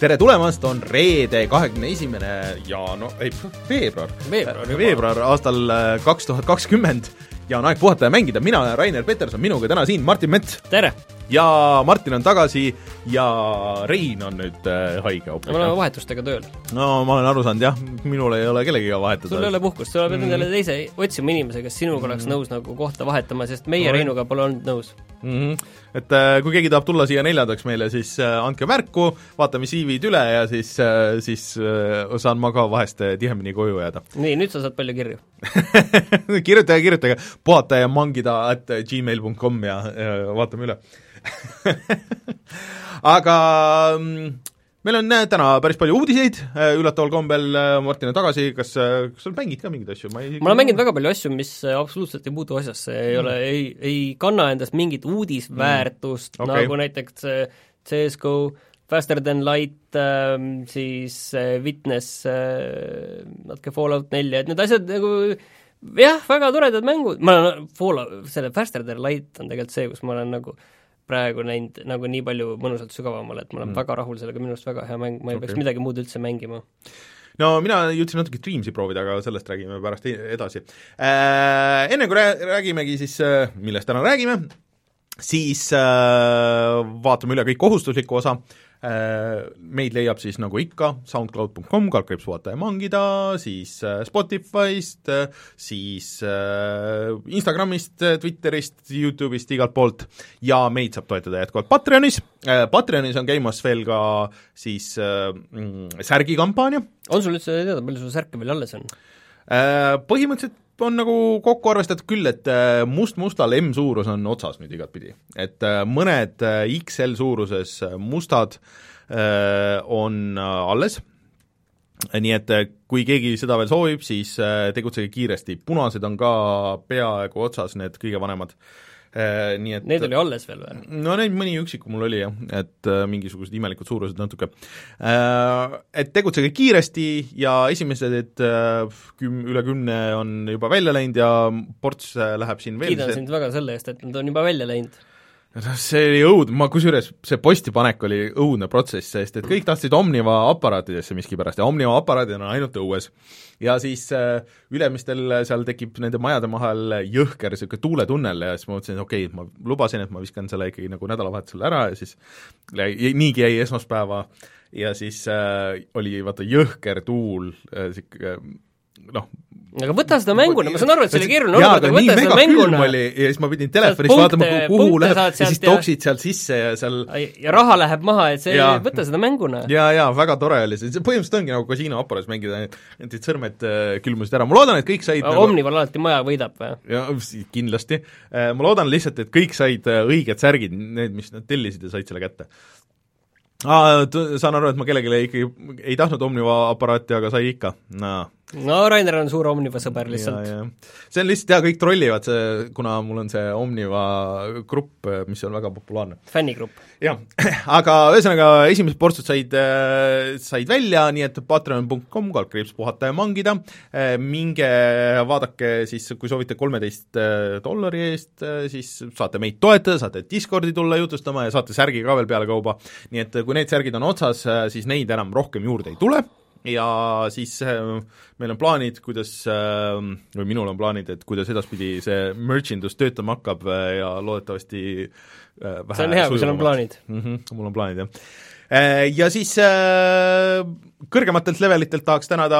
tere tulemast, on reede, kahekümne esimene jaanu-, ei, veebruar. veebruar veebruar aastal äh, kaks tuhat kakskümmend ja on aeg puhata ja mängida, mina olen Rainer Peterson, minuga täna siin Martin Mets. tere! ja Martin on tagasi ja Rein on nüüd äh, haige hoopis. me oleme vahetustega tööl. no ma olen aru saanud jah, minul ei ole kellegiga vahetada. sul ei ole puhkust, sa pead mm. endale teise otsima inimese, kes sinuga mm. oleks nõus nagu kohta vahetama, sest meie no, Reinuga pole olnud nõus mm. -hmm. Et äh, kui keegi tahab tulla siia neljandaks meile, siis äh, andke märku, vaatame CV-d üle ja siis äh,, siis äh, saan ma ka vahest äh, tihemini koju jääda. nii, nüüd sa saad palju kirju kirjutage, kirjutage, puhata ja mangida at gmail.com ja, ja vaatame üle aga mm, meil on äh, täna päris palju uudiseid, äh, üllataval kombel äh, Martin on tagasi, kas, kas sa mängid ka mingeid asju, ma ei ma olen mänginud väga palju asju, mis absoluutselt ei puutu asjasse, ei mm. ole, ei, ei kanna endast mingit uudisväärtust mm., okay. nagu näiteks CSGO, Faster than light, ähm, siis Witness, natuke Fallout nelja, et need asjad nagu jah, väga toredad mängud, ma olen Fallout, selle Faster than light on tegelikult see, kus ma olen nagu äh, praegu näinud nagu nii palju mõnusalt sügavamale, et ma olen mm. väga rahul sellega, minu arust väga hea mäng, ma ei okay. peaks midagi muud üldse mängima. no mina jõudsin natuke Dreamsi proovida, aga sellest räägime pärast e-, edasi äh,. Enne kui räägimegi siis, äh, millest täna räägime, siis äh, vaatame üle kõik kohustusliku osa Äh, meid leiab siis nagu ikka soundcloud.com, kaldkriips vaataja mangida, siis äh, Spotify'st, äh, siis Instagramist, Twitterist, Youtube'ist, igalt poolt ja meid saab toetada jätkuvalt Patreonis, Patreonis on käimas veel ka siis mm, särgikampaania. on sul üldse teada, palju sul särke veel alles on? Põhimõtteliselt on nagu kokku arvestatud küll, et äh, must-mustal M-suurus on otsas nüüd igatpidi. et äh, mõned äh, XL suuruses mustad on alles, nii et kui keegi seda veel soovib, siis tegutsege kiiresti, punased on ka peaaegu otsas, need kõige vanemad. Äh, nii et Neid oli alles veel või? no neid mõni üksiku mul oli jah, et äh, mingisugused imelikud suurused natuke. Äh, et tegutsege kiiresti ja esimesed küm-, üle kümne on juba välja läinud ja ports läheb siin veel kiidan sind väga selle eest, et nad on juba välja läinud noh, see oli õudne, ma kusjuures, see postipanek oli õudne protsess, sest et kõik tahtsid Omniva aparaatidesse miskipärast ja Omniva aparaadid on ainult õues. ja siis äh, ülemistel seal tekib nende majade vahel jõhker niisugune tuuletunnel ja siis ma mõtlesin, et okei okay,, ma lubasin, et ma viskan selle ikkagi nagu nädalavahetusel ära ja siis niigi jäi esmaspäeva ja siis äh, oli vaata jõhker tuul äh,, niisugune noh, aga võta seda mänguna, ma saan aru, et see oli keeruline olukord, aga võta seda mänguna. ja siis ma pidin telefonist vaatama, kuhu läheb. ja siis toksid sealt sisse ja seal ja raha läheb maha, et see, võta seda mänguna. ja, ja väga tore oli see, see põhimõtteliselt ongi nagu kasiinoaparaadis mängida, et sõrmed äh, külmusid ära, ma loodan, et kõik said nagu... Omnival alati maja võidab või? ja kindlasti. Äh, ma loodan lihtsalt, et kõik said äh, õiged särgid, need, mis nad tellisid ja said selle kätte. Aa, saan aru, et ma kellelegi ikkagi ei tahtnud Omniva aparaati, aga sai ikka, naa no Rainer on suur Omniva sõber lihtsalt. see on lihtsalt jah, kõik trollivad, see, kuna mul on see Omniva grupp, mis on väga populaarne. fännigrupp. jah, aga ühesõnaga, esimesed portsud said, äh, said välja, nii et patreon.com, kaldkriips puhata ja mangida, äh, minge vaadake siis, kui soovite kolmeteist dollari eest, siis saate meid toetada, saate Discordi tulla jutustama ja saate särgi ka veel peale kauba, nii et kui need särgid on otsas, siis neid enam rohkem juurde ei tule ja siis äh, meil on plaanid, kuidas äh, või minul on plaanid, et kuidas edaspidi see merchandus töötama hakkab äh, ja loodetavasti vähe see on hea, kui sul on plaanid mm. -hmm, mul on plaanid, jah. Ja siis kõrgematelt levelitelt tahaks tänada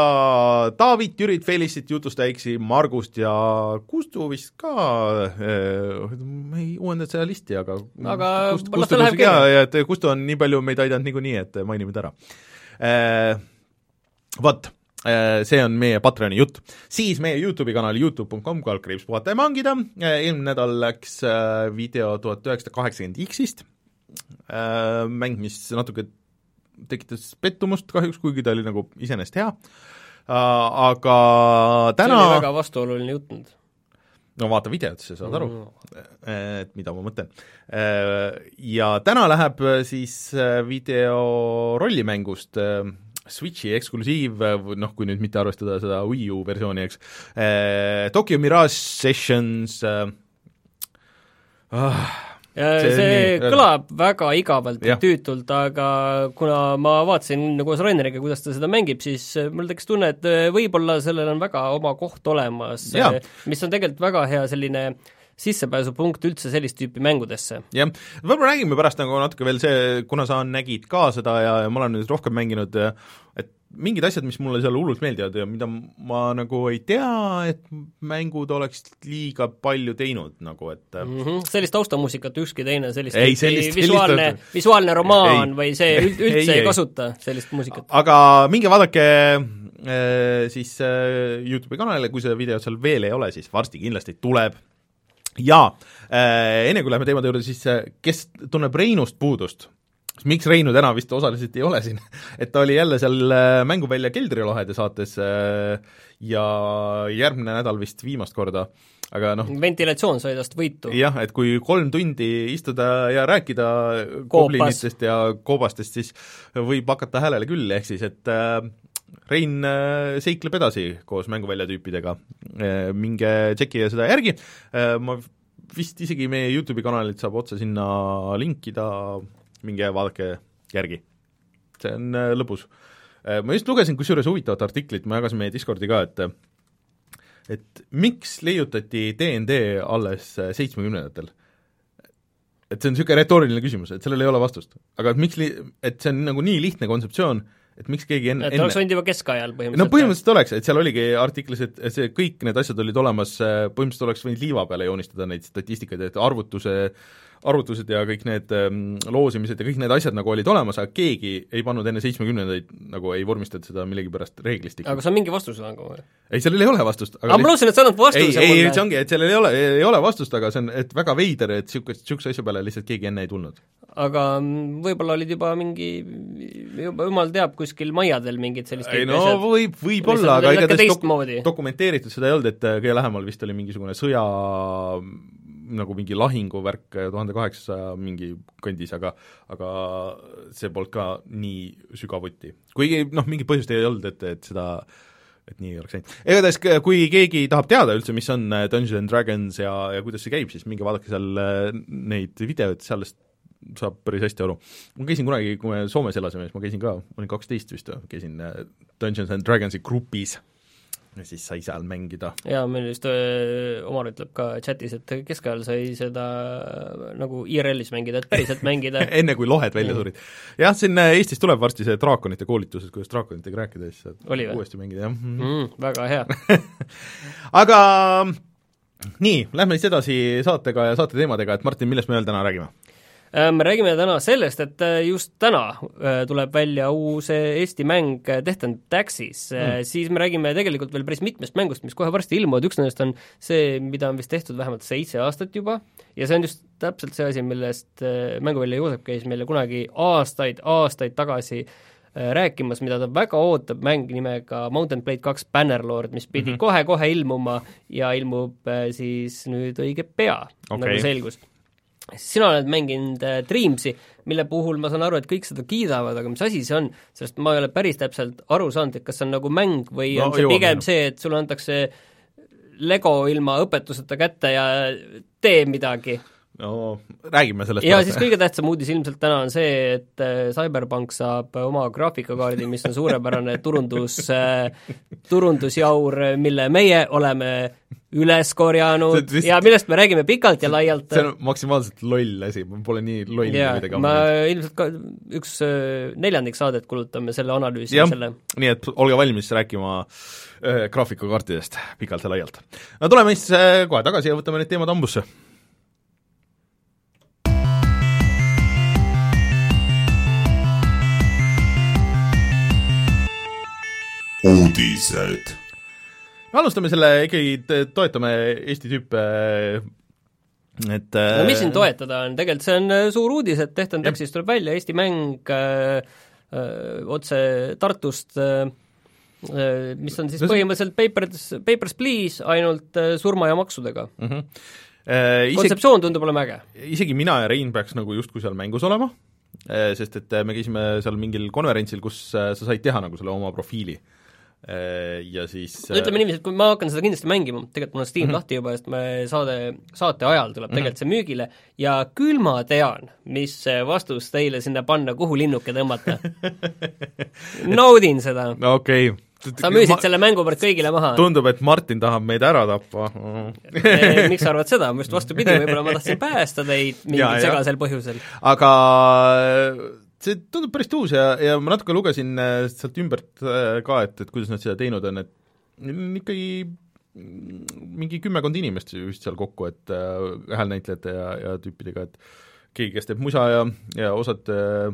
Taavit, Jürit, Felistit, Jutusta X-i, Margust ja Kustu vist ka, ma ei uuendanud seda listi, aga aga Kust, las ta läheb kirja. et Kustu on nii palju meid aidanud niikuinii, et mainime ta ära vot, äh, see on meie Patreoni jutt. siis meie YouTube'i kanal Youtube.com, kaldkriips puhata ja mangida, äh, eelmine nädal läks äh, video tuhat üheksasada kaheksakümmend X-ist, mäng, mis natuke tekitas pettumust kahjuks, kuigi ta oli nagu iseenesest hea, aga täna see oli väga vastuoluline jutt nüüd no vaata videot, siis saad aru mm., et mida ma mõtlen. Ja täna läheb siis video rollimängust Switchi eksklusiiv, noh, kui nüüd mitte arvestada seda Wii U versiooni, eks. Eh,, Tokyo Mirage Sessions eh,, ah, see, see kõlab väga igavalt ja tüütult, aga kuna ma vaatasin koos Raineriga, kuidas ta seda mängib, siis mul tekkis tunne, et võib-olla sellel on väga oma koht olemas, mis on tegelikult väga hea selline sissepääsupunkt üldse sellist tüüpi mängudesse. jah, võib-olla räägime pärast nagu natuke veel see, kuna sa nägid ka seda ja, ja ma olen nüüd rohkem mänginud, et mingid asjad, mis mulle seal hullult meeldivad ja mida ma nagu ei tea, et mängud oleks liiga palju teinud nagu, et mm -hmm. sellist taustamuusikat ükski teine sellist ei, sellist, visuaalne visuaalne romaan ei, või see üld, üldse ei, ei, ei kasuta sellist muusikat. aga minge vaadake äh, siis äh, YouTube'i kanalile, kui seda videot seal veel ei ole, siis varsti kindlasti tuleb ja äh, enne kui läheme teemade juurde, siis äh, kes tunneb Reinust puudust, miks Reinu täna vist osaliselt ei ole siin? Et ta oli jälle seal äh, Mänguvälja keldrilahede saates äh, ja järgmine nädal vist viimast korda, aga noh ventilatsioon sai tast võitu. jah, et kui kolm tundi istuda ja rääkida goblinitest ja koobastest, siis võib hakata häälele küll, ehk siis et äh, Rein äh, seikleb edasi koos mänguvälja tüüpidega, äh, minge tšekkige seda järgi, äh, ma vist isegi meie YouTube'i kanalit saab otse sinna linkida, minge vaadake järgi. see on lõbus. ma just lugesin kusjuures huvitavat artiklit, ma jagasin meie Discordi ka, et et miks leiutati DND alles seitsmekümnendatel? et see on niisugune retooriline küsimus, et sellel ei ole vastust. aga et miks li-, et see on nagu nii lihtne kontseptsioon, et miks keegi enne et oleks võinud juba keskajal põhimõtteliselt? no põhimõtteliselt oleks, et seal oligi artiklis, et see, kõik need asjad olid olemas, põhimõtteliselt oleks võinud liiva peale joonistada neid statistikaid, et arvutuse arvutused ja kõik need ähm, loosimised ja kõik need asjad nagu olid olemas, aga keegi ei pannud enne seitsmekümnendaid nagu ei vormistanud seda millegipärast reeglistikku. aga kas on mingi vastus nagu või? ei, sellel ei ole vastust. aga ma mõtlesin, et sa annad vastuse ei, ei, see ongi, et sellel ei ole, ei ole vastust, aga see on, et väga veider, et niisugust, niisuguse asja peale lihtsalt keegi enne ei tulnud. aga võib-olla olid juba mingi, juba jumal teab, kuskil majadel mingid sellised ei no asjad, võib, võib-olla, aga igatahes dok-, dokumenteeritud seda ei olnud, et kõige lähemal vist oli mingisugune sõja nagu mingi lahinguvärk tuhande kaheksasaja mingi kandis, aga aga see polnud ka nii sügavuti. kuigi noh, mingit põhjust ei olnud, et, et seda et nii oleks läinud. igatahes, kui keegi tahab teada üldse, mis on äh, Dungeons and Dragons ja, ja kuidas see käib, siis minge vaadake seal äh, neid videoid, sellest saab päris hästi aru. ma käisin kunagi, kui me Soomes elasime, siis ma käisin ka, ma olin kaksteist vist, käisin äh, Dungeons and Dragonsi grupis ja siis sai seal mängida. jaa, meil just öö, Omar ütleb ka chatis, et keskajal sai seda nagu IRL-is mängida, et päriselt mängida enne kui lohed välja surid. jah, siin äh, Eestis tuleb varsti see draakonite koolitus, et kuidas draakonitega rääkida, siis saad uuesti mängida, jah mm. -hmm. mm,. Väga hea aga nii, lähme siis edasi saatega ja saate teemadega, et Martin, millest me veel täna räägime? Äh, me räägime täna sellest, et äh, just täna äh, tuleb välja uus Eesti mäng Death and Taxis mm., siis me räägime tegelikult veel päris mitmest mängust, mis kohe varsti ilmuvad, üks nendest on see, mida on vist tehtud vähemalt seitse aastat juba, ja see on just täpselt see asi, millest Mänguvälja Joosep käis meile kunagi aastaid, aastaid tagasi rääkimas, mida ta väga ootab, mäng nimega Mountain Blade kaks Bannerlord, mis pidi kohe-kohe mm -hmm. ilmuma ja ilmub siis nüüd õige pea okay., nagu selgus sina oled mänginud äh, Dreamsi, mille puhul ma saan aru, et kõik seda kiidavad, aga mis asi see on, sest ma ei ole päris täpselt aru saanud, et kas see on nagu mäng või no, on see pigem jah. see, et sulle antakse Lego ilma õpetuseta kätte ja tee midagi no räägime sellest ja siis kõige tähtsam uudis ilmselt täna on see, et äh, Cyberpunk saab oma graafikakaardi, mis on suurepärane turundus, äh, turundusjaur, mille meie oleme üles korjanud vist... ja millest me räägime pikalt ja laialt. see on maksimaalselt loll asi, ma pole nii loll yeah, midagi ma ilmselt ka üks äh, neljandik saadet kulutame selle analüüsimisele. nii et olge valmis rääkima äh, graafikakaartidest pikalt ja laialt. no tuleme siis äh, kohe tagasi ja võtame need teemad hambusse uudised. alustame selle ikkagi, toetame Eesti tüüpe et no mis siin toetada on, tegelikult see on äh, suur uudis, et Tehtan Taxis tuleb välja, Eesti mäng äh, äh, otse Tartust äh, äh mis on siis põhimõtteliselt Papers, Papers, Please ainult äh, surma ja maksudega mm. -hmm. Äh, isegi, kontseptsioon tundub olema äge. isegi mina ja Rein peaks nagu justkui seal mängus olema, sest et me käisime seal mingil konverentsil, kus sa said teha nagu selle oma profiili ja siis no ütleme niiviisi, et kui ma hakkan seda kindlasti mängima, tegelikult mul on Steam mm -hmm. lahti juba, sest me saade, saate ajal tuleb mm -hmm. tegelikult see müügile ja küll ma tean, mis vastus teile sinna panna, kuhu linnuke tõmmata naudin seda. okei okay sa müüsid ma... selle mängu pärast kõigile maha. tundub, et Martin tahab meid ära tappa miks sa arvad seda, just vastupidi, võib-olla ma tahtsin päästa teid mingil segasel põhjusel. aga see tundub päris tuus ja, ja ma natuke lugesin äh, sealt ümbert äh, ka, et, et kuidas nad seda teinud on, et ikkagi mingi kümmekond inimest vist seal kokku, et äh, häälnäitlejate ja, ja tüüpidega, et keegi, kes teeb musa ja, ja osad äh,,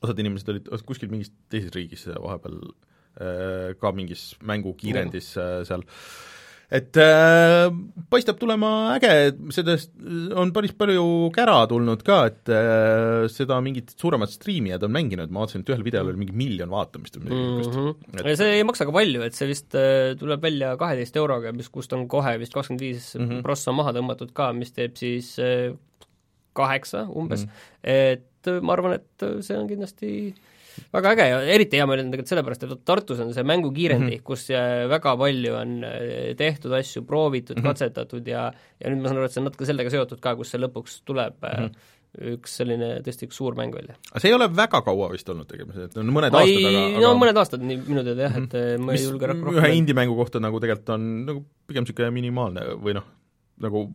osad inimesed olid kuskil mingis teises riigis vahepeal äh, ka mingis mängukiirendis äh, seal. äh, et äh, paistab tulema äge, sellest on päris palju kära tulnud ka, et äh, seda mingid suuremad striimijad on mänginud, ma vaatasin, et ühel videol oli mingi miljon vaatamist või midagi niisugust mm. -hmm. Et... see ei maksa ka palju, et see vist äh, tuleb välja kaheteist euroga, mis, kust on kohe vist kakskümmend viis mhm. prossa maha tõmmatud ka, mis teeb siis äh, kaheksa umbes mm, -hmm. et äh, ma arvan, et see on kindlasti äh, väga äge ja eriti hea meel on tegelikult sellepärast, et Tartus on see mängukiirendi mm, -hmm. kus äh, väga palju on äh, tehtud asju, proovitud mm, -hmm. katsetatud ja ja nüüd ma saan aru, et see on natuke sellega seotud ka, kus see lõpuks tuleb mm -hmm üks selline tõesti üks suur mäng välja. aga see ei ole väga kaua vist olnud tegemisel, et on mõned ma aastad, aga, aga no mõned aastad, nii minu teada jah, et mm -hmm. ma ei julge rohkem ühe indie-mängu kohta nagu tegelikult on nagu pigem niisugune minimaalne või noh, nagu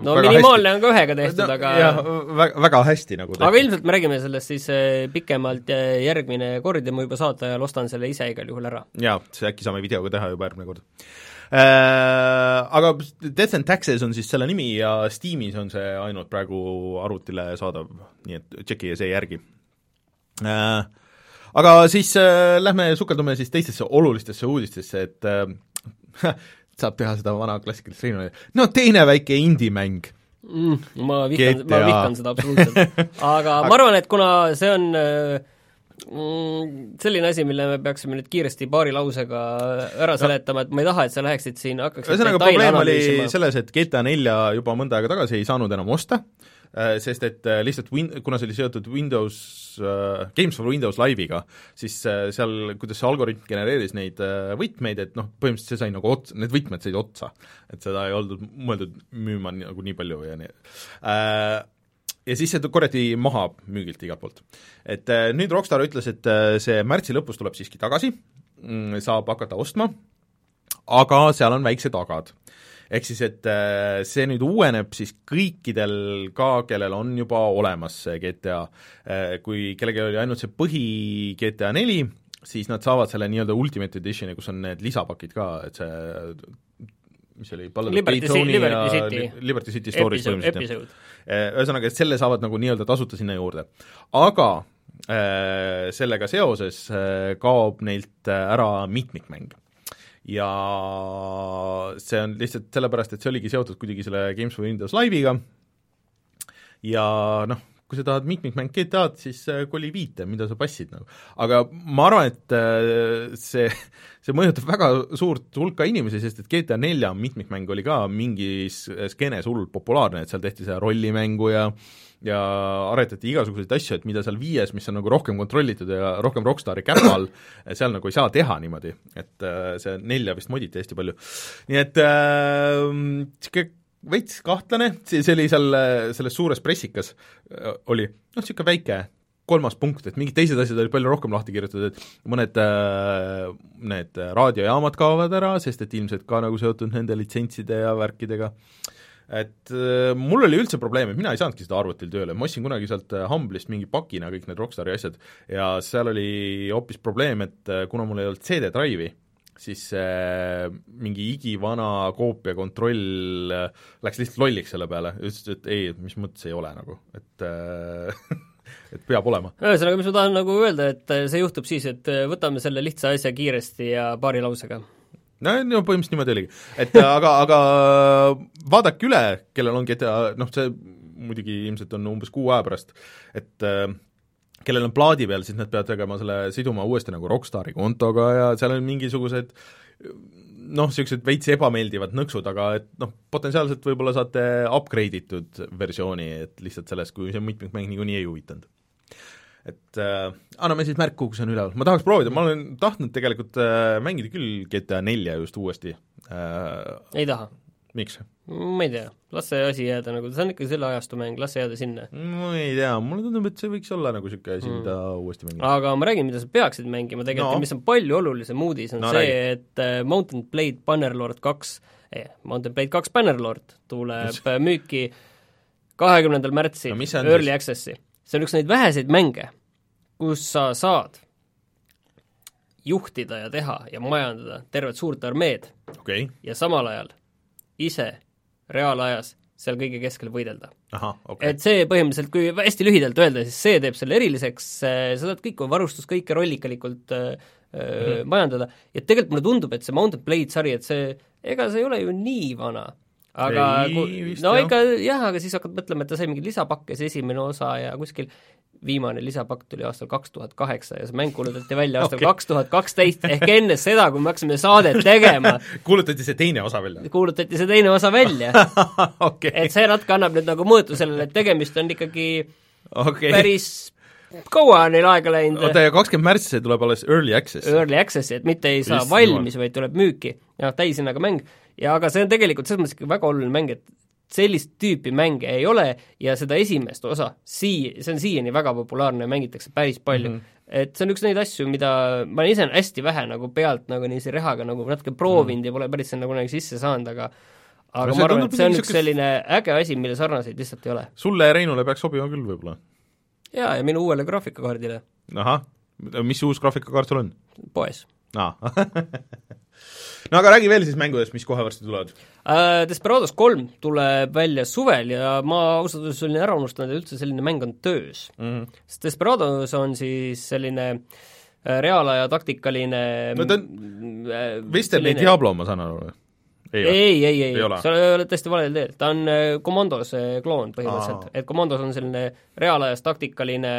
no minimaalne hästi. on ka ühega tehtud no,, aga jah, väga, väga hästi nagu tehtud. aga ilmselt me räägime sellest siis äh, pikemalt järgmine kord ja ma juba saate ajal ostan selle ise igal juhul ära. jaa, see äkki saame videoga teha juba järgmine kord äh,. Aga Death and Taxes on siis selle nimi ja Steamis on see ainult praegu arvutile saadav, nii et tšekkige see järgi äh,. Aga siis äh, lähme sukeldume siis teistesse olulistesse uudistesse, et äh, saab teha seda vana klassikalist Reinu, no teine väike indie-mäng mm,. ma vihkan, ma vihkan seda absoluutselt. aga ma arvan, et kuna see on mm, selline asi, mille me peaksime nüüd kiiresti paari lausega ära seletama, et ma ei taha, et sa läheksid siin, hakkaksid ühesõnaga probleem oli selles, et GTA nelja juba mõnda aega tagasi ei saanud enam osta, Äh, sest et äh, lihtsalt win-, kuna see oli seotud Windows uh,, Games for Windows Live'iga, siis uh, seal, kuidas see algoritm genereeris neid uh, võtmeid, et noh, põhimõtteliselt see sai nagu ots-, need võtmed said otsa. et seda ei oldud mõeldud müüma nagu nii palju ja nii uh, ja siis see korjati maha müügilt igalt poolt. et uh, nüüd Rockstar ütles, et uh, see märtsi lõpus tuleb siiski tagasi, mm, saab hakata ostma, aga seal on väiksed agad ehk siis, et äh, see nüüd uueneb siis kõikidel ka, kellel on juba olemas see GTA. Äh, kui kellelgi oli ainult see põhi GTA neli, siis nad saavad selle nii-öelda Ultimate Editioni, kus on need lisapakid ka, et see mis oli, Liberty, Liberty City, Liberty City Stories põhimõtteliselt, äh, ühesõnaga, et selle saavad nagu nii-öelda tasuta sinna juurde. aga sellega seoses kaob neilt ära mitmikmäng ja see on lihtsalt sellepärast, et see oligi seotud kuidagi selle Games for Windows Live'iga ja noh, kui sa tahad mitmikmäng GTA-d, siis äh, koli viite, mida sa passid nagu. aga ma arvan, et äh, see, see mõjutab väga suurt hulka inimesi, sest et GTA nelja mitmikmäng oli ka mingis skeenes hullult populaarne, et seal tehti seda rollimängu ja ja aretati igasuguseid asju, et mida seal viies, mis on nagu rohkem kontrollitud ja rohkem Rockstari käpal, seal nagu ei saa teha niimoodi, et äh, see nelja vist moditi hästi palju. nii et niisugune äh, veits kahtlane, see, see oli seal selles suures pressikas, oli noh, niisugune väike kolmas punkt, et mingid teised asjad olid palju rohkem lahti kirjutatud, et mõned äh, need raadiojaamad kaovad ära, sest et ilmselt ka nagu seotud nende litsentside ja värkidega äh,, et äh, mul oli üldse probleem, et mina ei saanudki seda arvutil tööle, ma ostsin kunagi sealt äh, Humble'ist mingi pakina kõik need Rockstari asjad ja seal oli hoopis probleem, et äh, kuna mul ei olnud CD-drive'i, siis äh, mingi igivana koopia kontroll äh, läks lihtsalt lolliks selle peale. Ütles, et ei, mis mõttes ei ole nagu, et äh, et peab olema. ühesõnaga, mis ma tahan nagu öelda, et see juhtub siis, et võtame selle lihtsa asja kiiresti ja paari lausega no, no põhimõtteliselt niimoodi oligi. et aga, aga vaadake üle, kellel on GTA, noh see muidugi ilmselt on umbes kuu aja pärast, et äh, kellel on plaadi peal, siis nad peavad tegema selle, siduma uuesti nagu Rockstari kontoga ja seal on mingisugused noh, niisugused veits ebameeldivad nõksud, aga et noh, potentsiaalselt võib-olla saate upgrade itud versiooni, et lihtsalt sellest, kui see mitmikmäng niikuinii ei huvitanud et äh, anname siis märku, kui see on üleval, ma tahaks proovida, ma olen tahtnud tegelikult äh, mängida küll GTA nelja just uuesti äh,. ei taha. miks? ma ei tea, las see asi jääda nagu, see on ikka selle ajastu mäng, las see jääda sinna. ma ei tea, mulle tundub, et see võiks olla nagu niisugune asi mm., mida uuesti mängida. aga ma räägin, mida sa peaksid mängima tegelikult no. mis on palju olulisem uudis, on no, see, et äh, Mountain Blade Bannerlord kaks eh,, Mountain Blade kaks Bannerlord tuleb mis? müüki kahekümnendal märtsil no, Early? Access'i. See on üks neid väheseid mänge, kus sa saad juhtida ja teha ja majandada tervet suurt armeed okay. ja samal ajal ise reaalajas seal kõige keskel võidelda. Okay. et see põhimõtteliselt, kui hästi lühidalt öelda, siis see teeb selle eriliseks, sa saad kõike varustust, kõike rollikalikult äh, mm -hmm. majandada ja tegelikult mulle tundub, et see Mountain Blade sari, et see, ega see ei ole ju nii vana aga ei, kui, no jah. ikka jah, aga siis hakkad mõtlema, et ta sai mingeid lisapakke, see esimene osa ja kuskil viimane lisapakk tuli aastal kaks tuhat kaheksa ja see mäng kuulutati välja aastal kaks tuhat kaksteist, ehk enne seda, kui me hakkasime saadet tegema kuulutati see teine osa välja? kuulutati see teine osa välja okay.. et see natuke annab nüüd nagu mõõtu sellele, et tegemist on ikkagi okay. päris kaua on neil aega läinud. oota, ja kakskümmend märts see tuleb alles early access? Early access'i, et mitte ei saa Just valmis, vaid tuleb müüki. jah, täishinnaga mäng. Ja aga see on tegelikult selles mõttes ikka väga oluline mäng, et sellist tüüpi mänge ei ole ja seda esimest osa sii-, see on siiani väga populaarne ja mängitakse päris palju mm. -hmm. et see on üks neid asju, mida ma olen ise hästi vähe nagu pealt nagu niiviisi rehaga nagu natuke proovinud mm -hmm. ja pole päris sinna kunagi sisse saanud, aga aga no ma arvan, et see on üks selline äge asi, mille sarnaseid lihtsalt ei ole. sulle ja Reinule peaks sobima küll võib-olla? jaa, ja minu uuele graafikakaardile. ahah, mis uus graafikakaart sul on? poes. aa no aga räägi veel siis mängudest, mis kohe varsti tulevad uh,. Desperados kolm tuleb välja suvel ja ma ausalt öeldes olin ära unustanud, et üldse selline mäng on töös mm. -hmm. sest Desperados on siis selline äh, reaalaja taktikaline no ta on äh, vist selline... Diablo, ma saan aru ei, ei, ei, ei, sa oled täiesti valel teel, ta on Commandose kloon põhimõtteliselt, et Commandos on selline reaalajas taktikaline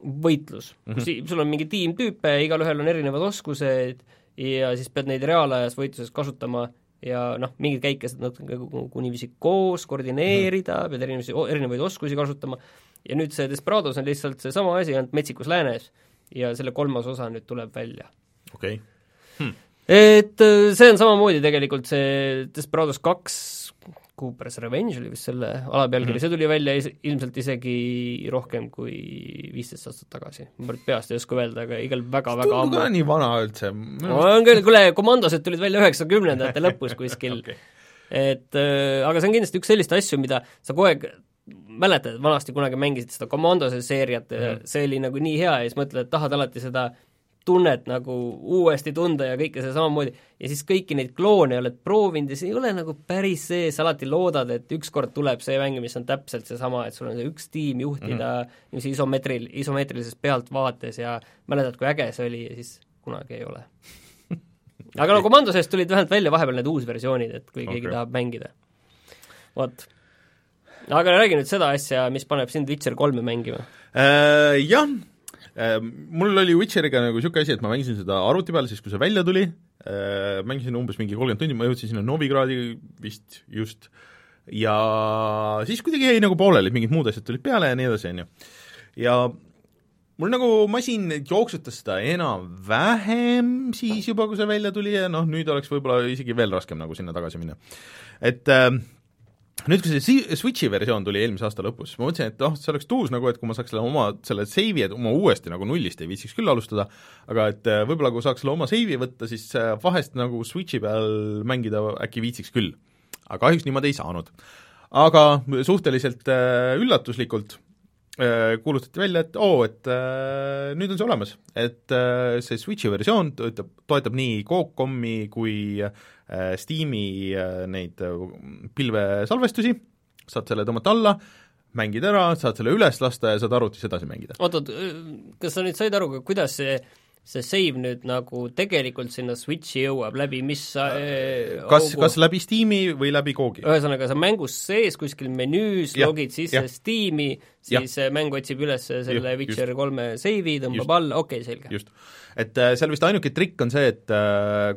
võitlus mm, -hmm. sul on mingi tiim tüüpe, igalühel on erinevad oskused ja siis pead neid reaalajas võitluses kasutama ja noh, mingeid käike saad natuke nagu niiviisi koos koordineerida mm., pead erinevusi, erinevaid oskusi kasutama ja nüüd see Desperados on lihtsalt seesama asi, ainult metsikus läänes ja selle kolmas osa nüüd tuleb välja. okei okay. hm.. et äh, see on samamoodi tegelikult see Desperados kaks Cooper's Revenge oli vist selle alapealkiri mm, -hmm. see tuli välja is-, ilmselt isegi rohkem kui viisteist aastat tagasi. ma peast ei oska öelda, aga igal väga-väga ammu. nii vana üldse. on küll, kuule, komandosed tulid välja üheksakümnendate lõpus kuskil okay.. et äh, aga see on kindlasti üks selliseid asju, mida sa kogu aeg mäletad, vanasti kunagi mängisid seda komandose seeriat mm, -hmm. see oli nagu nii hea ja siis mõtled, et tahad alati seda tunnet nagu uuesti tunda ja kõike seda samamoodi, ja siis kõiki neid kloone oled proovinud ja see ei ole nagu päris see, sa alati loodad, et ükskord tuleb see mäng, mis on täpselt seesama, et sul on see üks tiim juhtida mm -hmm. niiviisi isomeetril, isomeetrilises pealtvaates ja mäletad, kui äge see oli ja siis kunagi ei ole aga no Commando seest tulid vähemalt välja vahepeal need uusversioonid, et kui okay. keegi tahab mängida. vot. aga räägi nüüd seda asja, mis paneb sind Witcher kolme mängima äh,. Jah, mul oli Witcheriga nagu niisugune asi, et ma mängisin seda arvuti peal siis, kui see välja tuli, ehm, mängisin umbes mingi kolmkümmend tundi, ma jõudsin sinna Novigradi vist just, ja siis kuidagi jäi nagu pooleli, mingid muud asjad tulid peale ja nii edasi, on ju. ja mul nagu masin jooksutas seda enam-vähem siis juba, kui see välja tuli ja noh, nüüd oleks võib-olla isegi veel raskem nagu sinna tagasi minna. et äh, nüüd, kui see Switchi versioon tuli eelmise aasta lõpus, ma mõtlesin, et noh, see oleks tuus nagu, et kui ma saaks selle oma, selle seivi, et oma uuesti nagu nullist ei viitsiks küll alustada, aga et äh, võib-olla kui saaks selle oma seivi võtta, siis äh, vahest nagu Switchi peal mängida äkki viitsiks küll. aga kahjuks niimoodi ei saanud. aga suhteliselt äh, üllatuslikult kuulutati välja, et oo, et äh, nüüd on see olemas, et äh, see Switchi versioon töötab, toetab nii Coop.com-i kui äh, Äh, Steam'i äh, neid äh, pilvesalvestusi, saad selle tõmmata alla, mängid ära, saad selle üles lasta ja saad arvutis edasi mängida. oot-oot, kas sa nüüd said aru kuidas see see save nüüd nagu tegelikult sinna Switchi jõuab, läbi mis äh, kas, kas läbi Steam'i või läbi Googi? ühesõnaga, sa mängus sees kuskil menüüs ja, logid sisse Steam'i, siis ja. mäng otsib üles selle ja, Witcher kolme save'i, tõmbab alla, okei okay,, selge. just. et äh, seal vist ainuke trikk on see, et äh,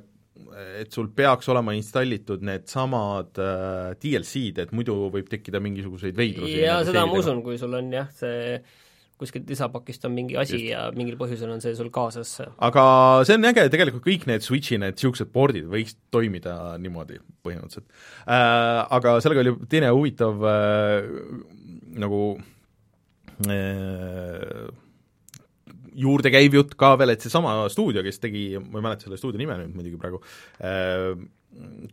et sul peaks olema installitud needsamad äh, DLC-d, et muidu võib tekkida mingisuguseid veidrusi. jaa, seda ma usun, kui sul on jah, see kuskilt lisapakist on mingi asi Just. ja mingil põhjusel on see sul kaasas. aga see on äge, tegelikult kõik need Switchi need niisugused board'id võiks toimida niimoodi põhimõtteliselt äh,. Aga sellega oli teine huvitav äh, nagu äh, juurde käiv jutt ka veel, et seesama stuudio, kes tegi, ma ei mäleta selle stuudio nime nüüd muidugi praegu äh,,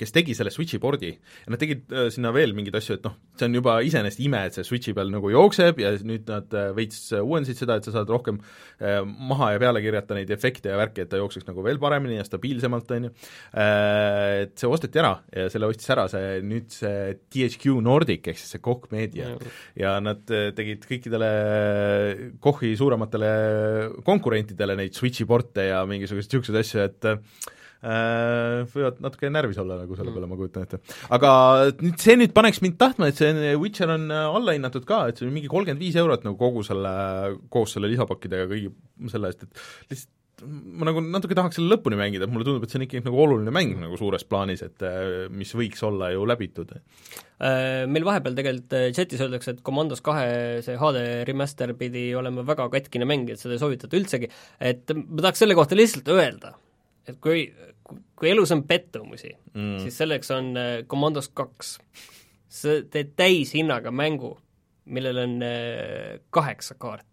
kes tegi selle Switchi pordi ja nad tegid äh, sinna veel mingeid asju, et noh, see on juba iseenesest ime, et see Switchi peal nagu jookseb ja nüüd nad äh, veits uuendasid seda, et sa saad rohkem äh, maha ja peale kirjata neid efekte ja värki, et ta jookseks nagu veel paremini ja stabiilsemalt, on ju, et see osteti ära ja selle ostis ära see nüüd see THQ Nordic ehk siis see Koch Media mm. ja nad tegid kõikidele Kochi suurematele konkurentidele neid Switchi porte ja mingisuguseid niisuguseid asju, et võivad natuke närvis olla nagu selle mm. peale, ma kujutan ette. aga nüüd see nüüd paneks mind tahtma, et see Witcher on äh, allahinnatud ka, et see on mingi kolmkümmend viis eurot nagu kogu selle, koos selle lisapakkidega kõigi selle eest, et lihtsalt ma nagu natuke tahaks selle lõpuni mängida, mulle tundub, et see on ikkagi nagu oluline mäng nagu suures plaanis, et äh, mis võiks olla ju läbitud. Meil vahepeal tegelikult chatis öeldakse, et Commandos kahe see HD remaster pidi olema väga katkine mäng, et seda ei soovitata üldsegi, et ma tahaks selle kohta lihtsalt öelda, et kui, kui elus on pettumusi mm., siis selleks on äh, Commandos kaks. sa teed täishinnaga mängu, millel on äh, kaheksa kaarti.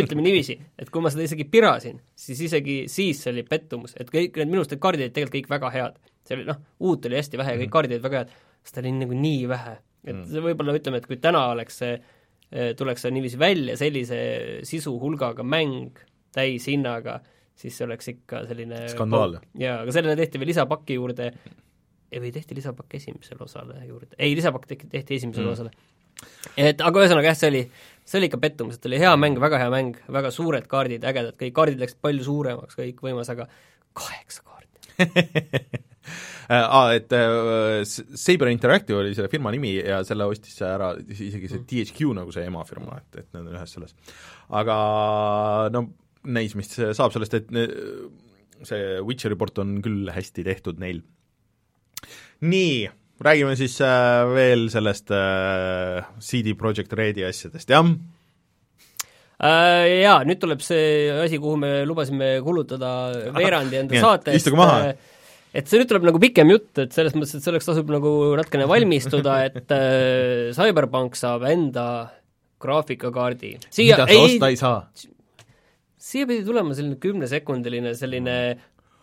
ütleme niiviisi, et kui ma seda isegi pirasin, siis isegi siis see oli pettumus, et kõik need minu arust need kaardid olid tegelikult kõik väga head. see oli noh, uut oli hästi vähe ja kõik mm. kaardid olid väga head, seda oli nagu nii vähe. et mm. võib-olla ütleme, et kui täna oleks see, äh, tuleks see niiviisi välja sellise sisu hulgaga mäng täishinnaga, siis see oleks ikka selline skandaal. jaa, aga sellele tehti veel lisapaki juurde, või tehti lisapakk esimesele osale juurde, ei, lisapakk tehti, esimesele mm. osale. et aga ühesõnaga jah, see oli, see oli ikka pettumus, et oli hea mäng, väga hea mäng, väga suured kaardid, ägedad, kõik kaardid läksid palju suuremaks, kõik võimas, aga kaheksa kaarti aa, et äh, Saber Interactive oli selle firma nimi ja selle ostis ära isegi see mm. THQ nagu see emafirma, et, et nad on ühes selles. aga no näis, mis saab sellest, et see Witcheri port on küll hästi tehtud neil. nii, räägime siis äh, veel sellest äh, CD Projekt Redi asjadest, jah? Äh, jaa, nüüd tuleb see asi, kuhu me lubasime kulutada veerandi enda saatest. istuge maha et see nüüd tuleb nagu pikem jutt, et selles mõttes, et selleks tasub nagu natukene valmistuda, et Cyberpunk saab enda graafikakaardi. mida sa ei, osta ei saa? Siia pidi tulema selline kümnesekundiline selline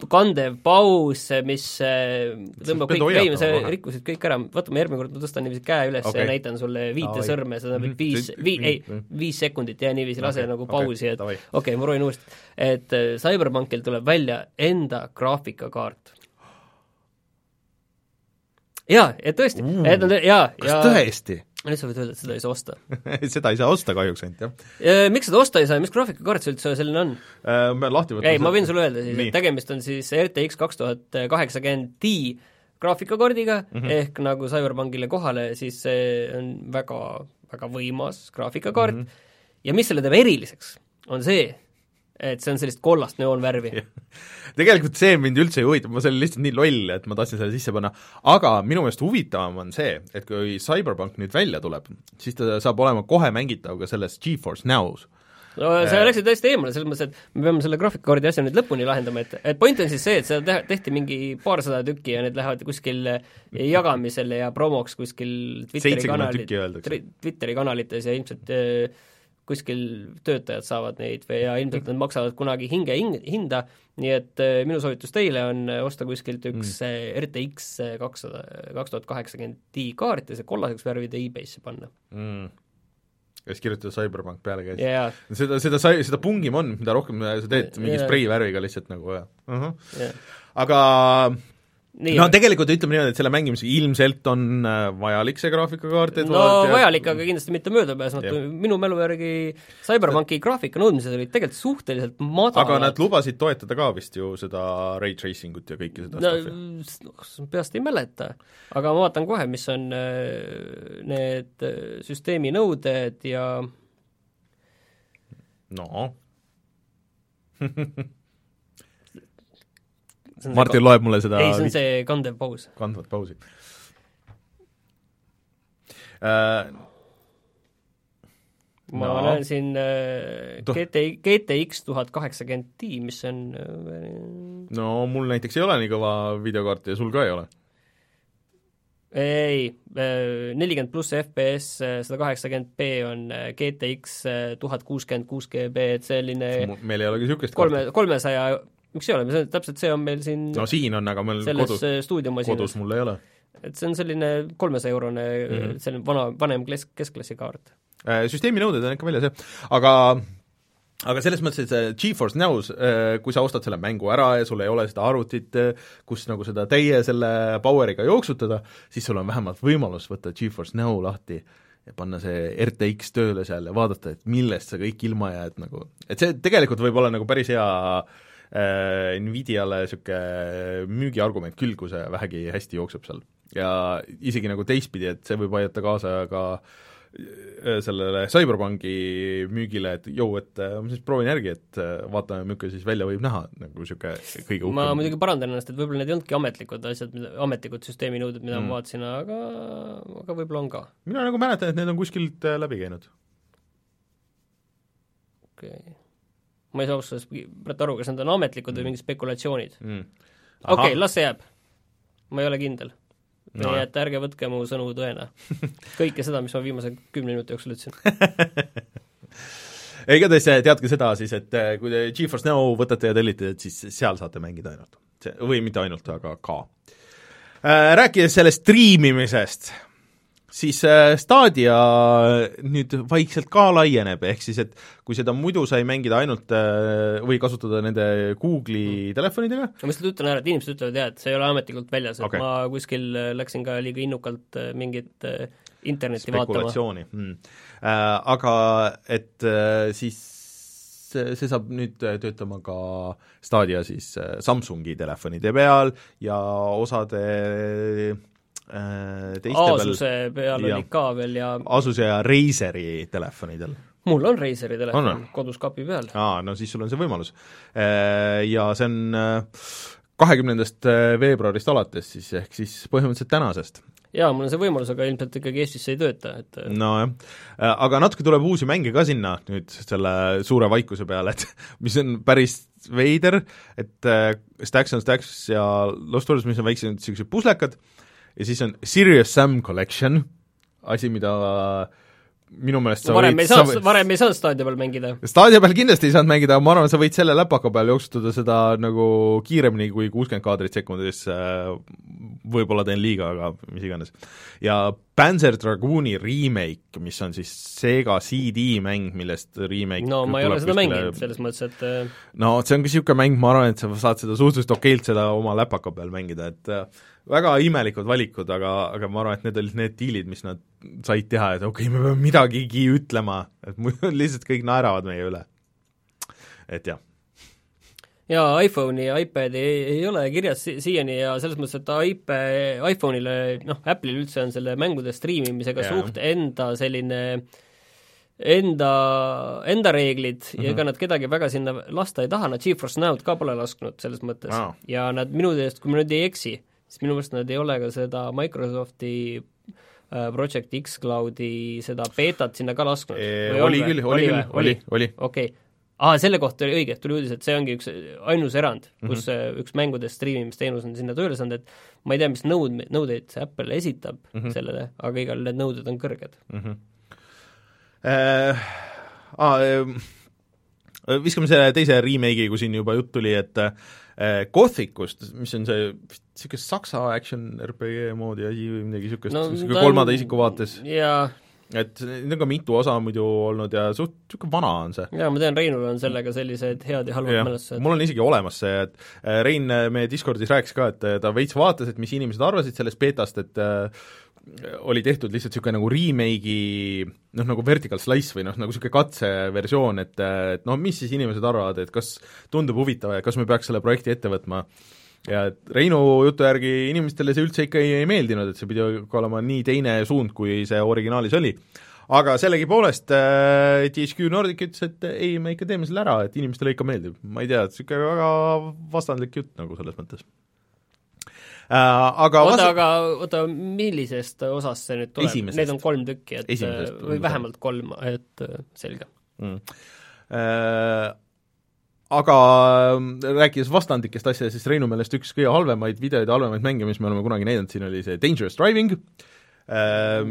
kandev paus, mis tõmbab kõik käima, sa rikkusid kõik ära, vaata ma järgmine kord ma tõstan niiviisi käe üles okay. ja näitan sulle viite sõrme, seda mm -hmm. viis, vii-, ei, viis sekundit ja niiviisi lase okay. nagu pausi, et okei okay,, ma proovin uuesti. et äh, CyberPunkil tuleb välja enda graafikakaart. jaa, et tõesti mm., et nad, jaa, kas ja, tõesti? Nüüd sa võid öelda, et seda ei saa osta seda ei saa osta kahjuks ainult, jah. Miks seda osta ei saa ja mis graafikakaart see üldse selline on? Äh, ma lahti võtan ei, ma võin sulle öelda siis, et tegemist on siis RTX kaks tuhat kaheksakümmend Ti graafikakaardiga mm, -hmm. ehk nagu Cyberpunkile kohale, siis see on väga, väga võimas graafikakaart mm -hmm. ja mis selle teeb eriliseks, on see, et see on sellist kollast neoonvärvi. tegelikult see mind üldse ei huvita, ma see oli lihtsalt nii loll, et ma tahtsin selle sisse panna, aga minu meelest huvitavam on see, et kui Cyberpunk nüüd välja tuleb, siis ta saab olema kohe mängitav ka selles GeForce Now's. No sa läksid täiesti eemale, selles mõttes, et me peame selle graafikakaardi asja nüüd lõpuni lahendama, et, et point on siis see, et seda tehti mingi paarsada tükki ja need lähevad kuskil jagamisele ja promoks kuskil Twitteri kanalit, Twitteri kanalites ja ilmselt äh, kuskil töötajad saavad neid või ja ilmselt nad maksavad kunagi hinge hing-, hinda, nii et äh, minu soovitus teile on äh, osta kuskilt üks mm. Äh, RTX kakssada, kaks tuhat kaheksakümmend Ti kaart ja see kollaseks värvida e-Bay'sse panna mm ja siis kirjutada Cyberpunk peale käis yeah.. seda, seda sai, seda pungim on, mida rohkem sa teed mingi yeah. spreivärviga lihtsalt nagu ja uh -huh. yeah. aga Nii, no tegelikult ütleme niimoodi, et selle mängimisega ilmselt on äh, vajalik see graafikakaart, et no ja... vajalik, aga kindlasti mitte möödapääsmatu, minu mälu järgi Cyberpunki graafika nõudmised olid tegelikult suhteliselt madalad. aga nad lubasid toetada ka vist ju seda ray tracing ut ja kõike seda no, noh, peast ei mäleta. aga ma vaatan kohe, mis on äh, need äh, süsteemi nõuded ja no Martin loeb mulle seda ei, see on see kandev paus. kandvat pausi äh,. ma no. näen siin äh, GT, GTX tuhat kaheksakümmend Ti, mis on äh, no mul näiteks ei ole nii kõva videokaarti ja sul ka ei ole? ei, äh, nelikümmend pluss FPS, äh, sada kaheksakümmend B on äh, GTX tuhat kuuskümmend kuus GB, et selline meil ei ole ka niisugust kolme, kolmesaja, miks ei ole, see on täpselt, see on meil siin no siin on, aga meil kodus, stuudiomasinas. kodus mul ei ole. et see on selline kolmesaja eurone mm -hmm. selline vana, vanem kesk, keskklassi kaart Äh, süsteemi nõuded on ikka väljas, jah, aga aga selles mõttes, et see GeForce Now's, äh, kui sa ostad selle mängu ära ja sul ei ole seda arvutit, äh, kus nagu seda täie selle power'iga jooksutada, siis sul on vähemalt võimalus võtta GeForce Now lahti ja panna see RTX tööle seal ja vaadata, et millest sa kõik ilma jääd nagu, et see tegelikult võib olla nagu päris hea äh, Nvidiale niisugune müügiargument küll, kui see vähegi hästi jookseb seal. ja isegi nagu teistpidi, et see võib aidata kaasa ka äh, Äh, sellele CyberPunki müügile, et jõu, et äh, ma siis proovin järgi, et äh, vaatame, milline siis välja võib näha, nagu niisugune kõige uhkem ma muidugi parandan ennast, et võib-olla need ei olnudki ametlikud asjad, mida, ametlikud süsteeminõuded, mida mm. ma vaatasin, aga aga võib-olla on ka. mina nagu mäletan, et need on kuskilt läbi käinud. okei okay. Ma ei saa ausalt öeldes praegu aru, kas need on ametlikud mm. või mingid spekulatsioonid mm.. okei okay,, las see jääb. ma ei ole kindel no. nii et ärge võtke mu sõnu tõena. kõike seda, mis ma viimase kümne minuti jooksul ütlesin igatahes teadke seda siis, et eh, kui te GeForce Now võtate ja tellite, et siis seal saate mängida ainult. see, või mitte ainult, aga ka. Äh, rääkides sellest striimimisest, siis äh, Stadia nüüd vaikselt ka laieneb, ehk siis et kui seda muidu sai mängida ainult äh, või kasutada nende Google'i mm. telefonidega ma lihtsalt ütlen ära, et inimesed ütlevad jah, et see ei ole ametlikult väljas okay., et ma kuskil äh, läksin ka liiga innukalt mingit internetti vaatama. Mm. Äh, aga et äh, siis see, see saab nüüd töötama ka Stadia siis Samsungi telefonide peal ja osade Äh, teiste Asuse peal, peal oli ka veel ja Asuse ja Razeri telefonidel mul on Razeri telefon kodus kapi peal. aa, no siis sul on see võimalus. Äh, ja see on äh, kahekümnendast veebruarist alates siis, ehk siis põhimõtteliselt tänasest. jaa, mul on see võimalus, aga ilmselt ikkagi Eestis see ei tööta, et nojah, aga natuke tuleb uusi mänge ka sinna nüüd selle suure vaikuse peale, et mis on päris veider, et Stacks on Stacks ja Lost Worlds, mis on väiksed niisugused puslekad, ja siis on Serious Sam Collection, asi, mida minu meelest sa varem võid, ei saanud sa..., varem ei saanud staadio peal mängida? staadio peal kindlasti ei saanud mängida, aga ma arvan, sa võid selle läpaka peal jooksutada seda nagu kiiremini kui kuuskümmend kaadrit sekundis, võib-olla teen liiga, aga mis iganes. ja Panzer Dragooni remake, mis on siis Sega CD mäng, millest remake no ma ei ole seda kuskile... mänginud, selles mõttes, et äh, no see on ka niisugune mäng, ma arvan, et sa saad seda suhteliselt okeilt seda oma läpaka peal mängida, et äh, väga imelikud valikud, aga, aga ma arvan, et need olid need diilid, mis nad said teha, et okei okay,, me peame midagigi ütlema, et muidu lihtsalt kõik naeravad meie üle. et jah. jaa, iPhone'i ja iPad'i ei, ei ole kirjas si siiani ja selles mõttes, et iPad, iPhone'ile, noh, Apple'il üldse on selle mängude striimimisega yeah. suht enda selline enda, enda reeglid mm -hmm. ja ega mhm. nad kedagi väga sinna lasta ei taha, nad GeForce Now'd ka pole lasknud selles mõttes wow. ja nad minu teest, kui ma nüüd ei eksi, siis minu meelest nad ei ole ka seda Microsofti Project X Cloudi seda beetat sinna ka lasknud. oli küll, oli küll, oli, oli. okei. aa, selle kohta oli õige, tuli uudis, et see ongi üks ainus erand, kus mm -hmm. üks mängude striimimisteenus on sinna tööle saanud, et ma ei tea, mis nõud, nõudeid see Apple esitab mm -hmm. sellele, aga igal need nõuded on kõrged mm. -hmm. Äh, aa, äh, viskame selle teise remake'i, kui siin juba jutt tuli, et äh, Gothicust, mis on see niisugune saksa action RPG moodi asi või midagi niisugust no,, niisugune kolmanda isiku vaates. jaa. et need on ka mitu osa muidu olnud ja suht niisugune vana on see. jaa, ma tean, Reinul on sellega sellised head ja halvad mälestused. mul on isegi olemas see, et äh, Rein äh, meie Discordis rääkis ka, et äh, ta veits vaatas, et mis inimesed arvasid sellest beetast, et oli tehtud lihtsalt niisugune nagu remake'i noh, nagu vertical slice või noh, nagu niisugune katseversioon, et, et noh, mis siis inimesed arvavad, et kas tundub huvitav ja kas me peaks selle projekti ette võtma ja Reinu jutu järgi inimestele see üldse ikka ei, ei meeldinud, et see pidi olema nii teine suund, kui see originaalis oli. aga sellegipoolest äh, THQ Nordic ütles, et ei, me ikka teeme selle ära, et inimestele ikka meeldib. ma ei tea, niisugune väga vastandlik jutt nagu selles mõttes aga oota vas..., aga oota, millisest osast see nüüd tuleb? Neid on kolm tükki, et Esimesest, või vähemalt kolm, et selge. Mm.. Aga rääkides vastandlikest asjadest, siis Reinu meelest üks kõige halvemaid videoid ja halvemaid mänge, mis me oleme kunagi näidanud siin, oli see Dangerous Driving,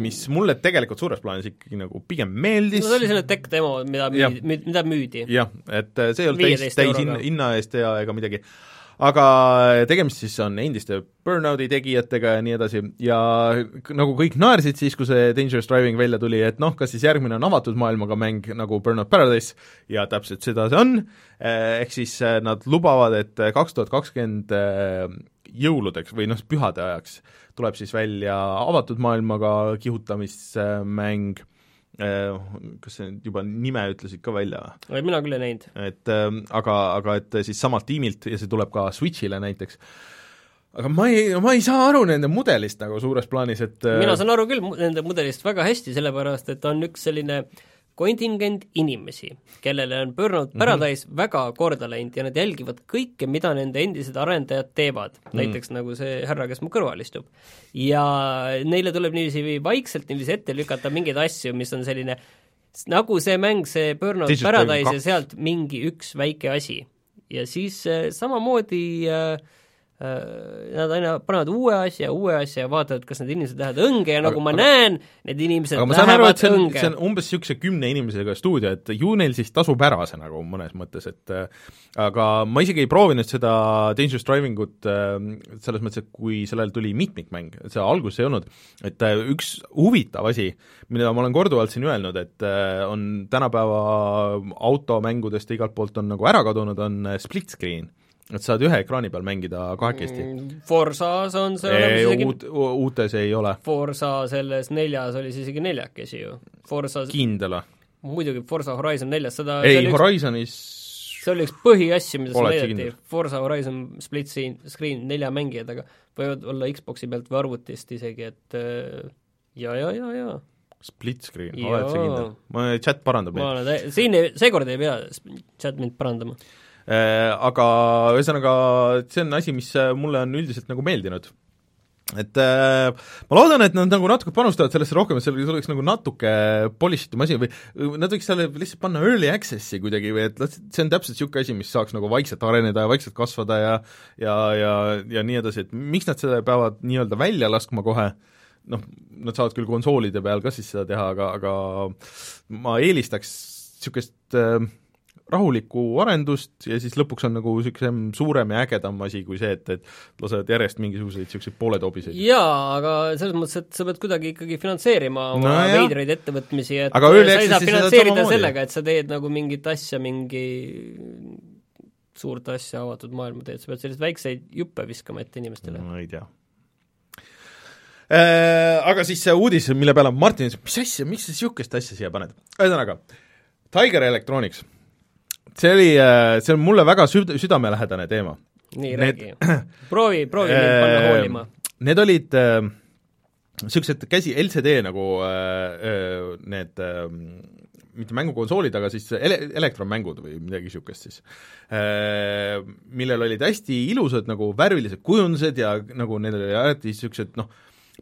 mis mulle tegelikult suures plaanis ikkagi nagu pigem meeldis. No see oli selline tech demo, mida müüdi, mida müüdi. jah, et see ei olnud täis, täis hinna eest ja ega midagi aga tegemist siis on endiste Burnouti tegijatega ja nii edasi. Ja nagu kõik naersid siis, kui see Dangerous Driving välja tuli, et noh, kas siis järgmine on avatud maailmaga mäng nagu Burnout Paradise? Ja täpselt seda see on, ehk siis eh, nad lubavad, et kaks tuhat kakskümmend eh, jõuludeks või noh, pühade ajaks tuleb siis välja avatud maailmaga kihutamismäng. Äh, kas sa nüüd juba nime ütlesid ka välja või? mina küll ei näinud. et äh, aga, aga et siis samalt tiimilt ja see tuleb ka Switch'ile näiteks, aga ma ei, ma ei saa aru nende mudelist nagu suures plaanis, et äh, mina saan aru küll nende mudelist väga hästi, sellepärast et on üks selline äh, kontingent inimesi, kellele on Burnout mhm. Paradise mm -hmm. väga korda läinud ja nad jälgivad kõike, mida nende endised arendajad teevad mm, -hmm. näiteks nagu see härra, kes mu kõrval istub. ja neile tuleb niiviisi vaikselt niiviisi ette lükata mingeid asju, mis on selline nagu see mäng, see Burnout Digital Paradise ja sealt mingi üks väike asi. ja siis äh, samamoodi äh, Äh, nad aina panevad uue asja, uue asja ja vaatavad, kas need inimesed lähevad õnge ja nagu aga, ma aga, näen, need inimesed aga ma saan aru, et see on, see on umbes niisuguse kümne inimesega stuudio, et ju neil siis tasub ära see nagu mõnes mõttes, et äh, aga ma isegi ei proovinud seda Dangerous Driving ut äh, selles mõttes, et kui sellel tuli mitmikmäng, et see alguses ei olnud, et üks huvitav asi, mida ma olen korduvalt siin öelnud, et on tänapäeva automängudest igalt poolt on nagu ära kadunud, on split screen et saad ühe ekraani peal mängida kahekesti mm,? Forsas on see olemas isegi uut, uutes ei ole. Forsa selles neljas oli see isegi neljakesi ju. Forsa kindel või? muidugi, Forsa Horizon neljas, seda ei, Horizonis see oli üks põhiasju, mida seal näidati, Forsa Horizon split screen, nelja mängijaga, võivad olla Xboxi pealt või arvutist isegi, et äh, ja, ja, ja, ja split screen, oled sa kindel? ma, chat parandab mind. siin ei, seekord ei pea chat mind parandama aga ühesõnaga, see on asi, mis äh, mulle on üldiselt nagu meeldinud. Et äh, ma loodan, et nad nagu natuke panustavad sellesse rohkem, et seal tuleks nagu natuke polish itum asi või nad võiks selle lihtsalt panna early access'i kuidagi või et see on täpselt niisugune asi, mis saaks nagu vaikselt areneda ja vaikselt kasvada ja ja, ja, ja nii edasi, et miks nad seda peavad nii-öelda välja laskma kohe, noh, nad saavad küll konsoolide peal ka siis seda teha, aga, aga ma eelistaks niisugust äh, rahulikku arendust ja siis lõpuks on nagu niisugusem suurem ja ägedam asi kui see, et, et lasevad järjest mingisuguseid niisuguseid pooletobiseid. jaa, aga selles mõttes, et sa pead kuidagi ikkagi finantseerima oma no, veidraid ettevõtmisi, et aga sa ei saa finantseerida sellega, et sa teed nagu mingit asja, mingi suurt asja avatud maailma teed, sa pead selliseid väikseid juppe viskama ette inimestele. ma ei tea äh, aga siis see uudis, mille peale Martin ütles, mis asja, miks sa niisugust asja siia paned? ühesõnaga, Tiger Electronics see oli, äh, see on mulle väga süd-, südamelähedane teema. nii, räägi. proovi, proovi mind panna äh, hoolima. Need olid niisugused äh, käsi LCD nagu äh, need äh, mitte mängukonsoolid, aga siis ele-, elektronmängud või midagi niisugust siis äh,, millel olid hästi ilusad nagu värvilised kujundused ja nagu neil oli alati niisugused noh,